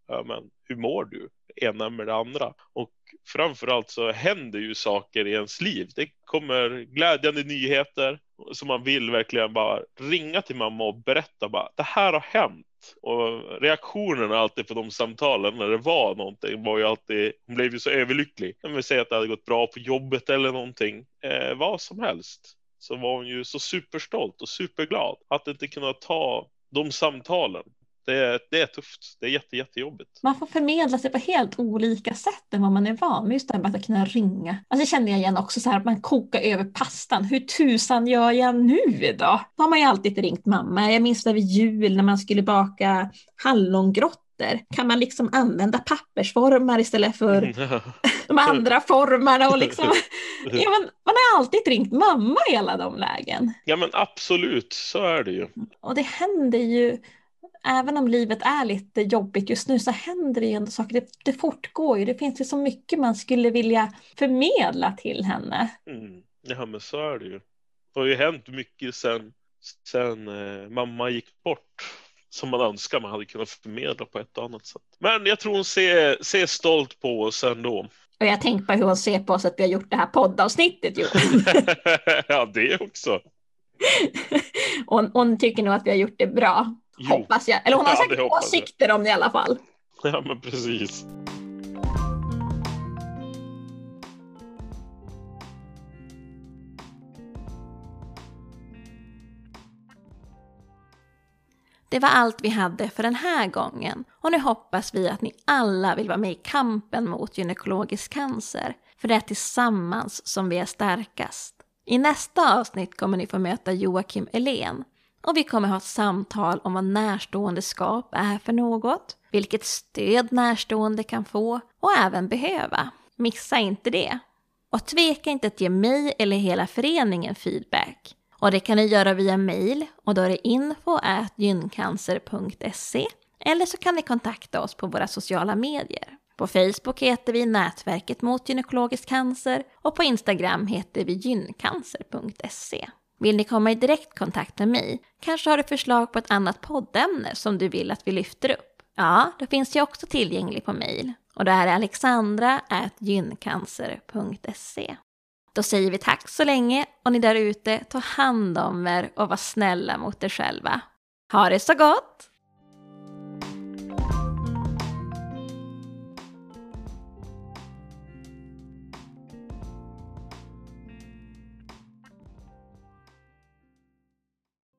Ja, men hur mår du? Ena med det andra. Och framförallt så händer ju saker i ens liv. Det kommer glädjande nyheter som man vill verkligen bara ringa till mamma och berätta bara det här har hänt. Och reaktionerna alltid på de samtalen när det var någonting var ju alltid, hon blev ju så överlycklig. Om vi säger att det hade gått bra på jobbet eller någonting, eh, vad som helst. Så var hon ju så superstolt och superglad att inte kunna ta de samtalen det är, det är tufft. Det är jätte, jättejobbigt. Man får förmedla sig på helt olika sätt än vad man är van med. Just det här med att kunna ringa. Alltså det känner jag igen också så här att man kokar över pastan. Hur tusan gör jag nu då? Då har man ju alltid ringt mamma. Jag minns vid jul när man skulle baka hallongrottor. Kan man liksom använda pappersformar istället för (laughs) de andra formarna? Och liksom, (laughs) ja, man, man har alltid ringt mamma i alla de lägen. Ja men absolut, så är det ju. Och det händer ju även om livet är lite jobbigt just nu så händer det ju ändå saker. Det, det fortgår ju. Det finns ju så mycket man skulle vilja förmedla till henne. Mm. Ja, men så är det ju. Det har ju hänt mycket sen, sen eh, mamma gick bort som man önskar man hade kunnat förmedla på ett annat sätt. Men jag tror hon ser, ser stolt på oss ändå. Och jag tänker på hur hon ser på oss att vi har gjort det här poddavsnittet. (laughs) ja, det också. hon, hon tycker nog att vi har gjort det bra. Jo. Hoppas jag. Eller hon har ja, säkert åsikter om det i alla fall. (laughs) Ja, men precis. Det var allt vi hade för den här gången och nu hoppas vi att ni alla vill vara med i kampen mot gynekologisk cancer. För det är tillsammans som vi är starkast. I nästa avsnitt kommer ni få möta Joakim Elén och vi kommer ha ett samtal om vad närståendeskap är för något, vilket stöd närstående kan få och även behöva. Missa inte det! Och tveka inte att ge mig eller hela föreningen feedback. Och det kan ni göra via mail och då är det info gyncancer.se eller så kan ni kontakta oss på våra sociala medier. På Facebook heter vi Nätverket mot gynekologisk cancer och på Instagram heter vi gyncancer.se. Vill ni komma i direktkontakt med mig? Kanske har du förslag på ett annat poddämne som du vill att vi lyfter upp? Ja, då finns jag också tillgänglig på mejl. Och det här är alexandra.gyncancer.se. Då säger vi tack så länge och ni där ute, ta hand om er och var snälla mot er själva. Ha det så gott!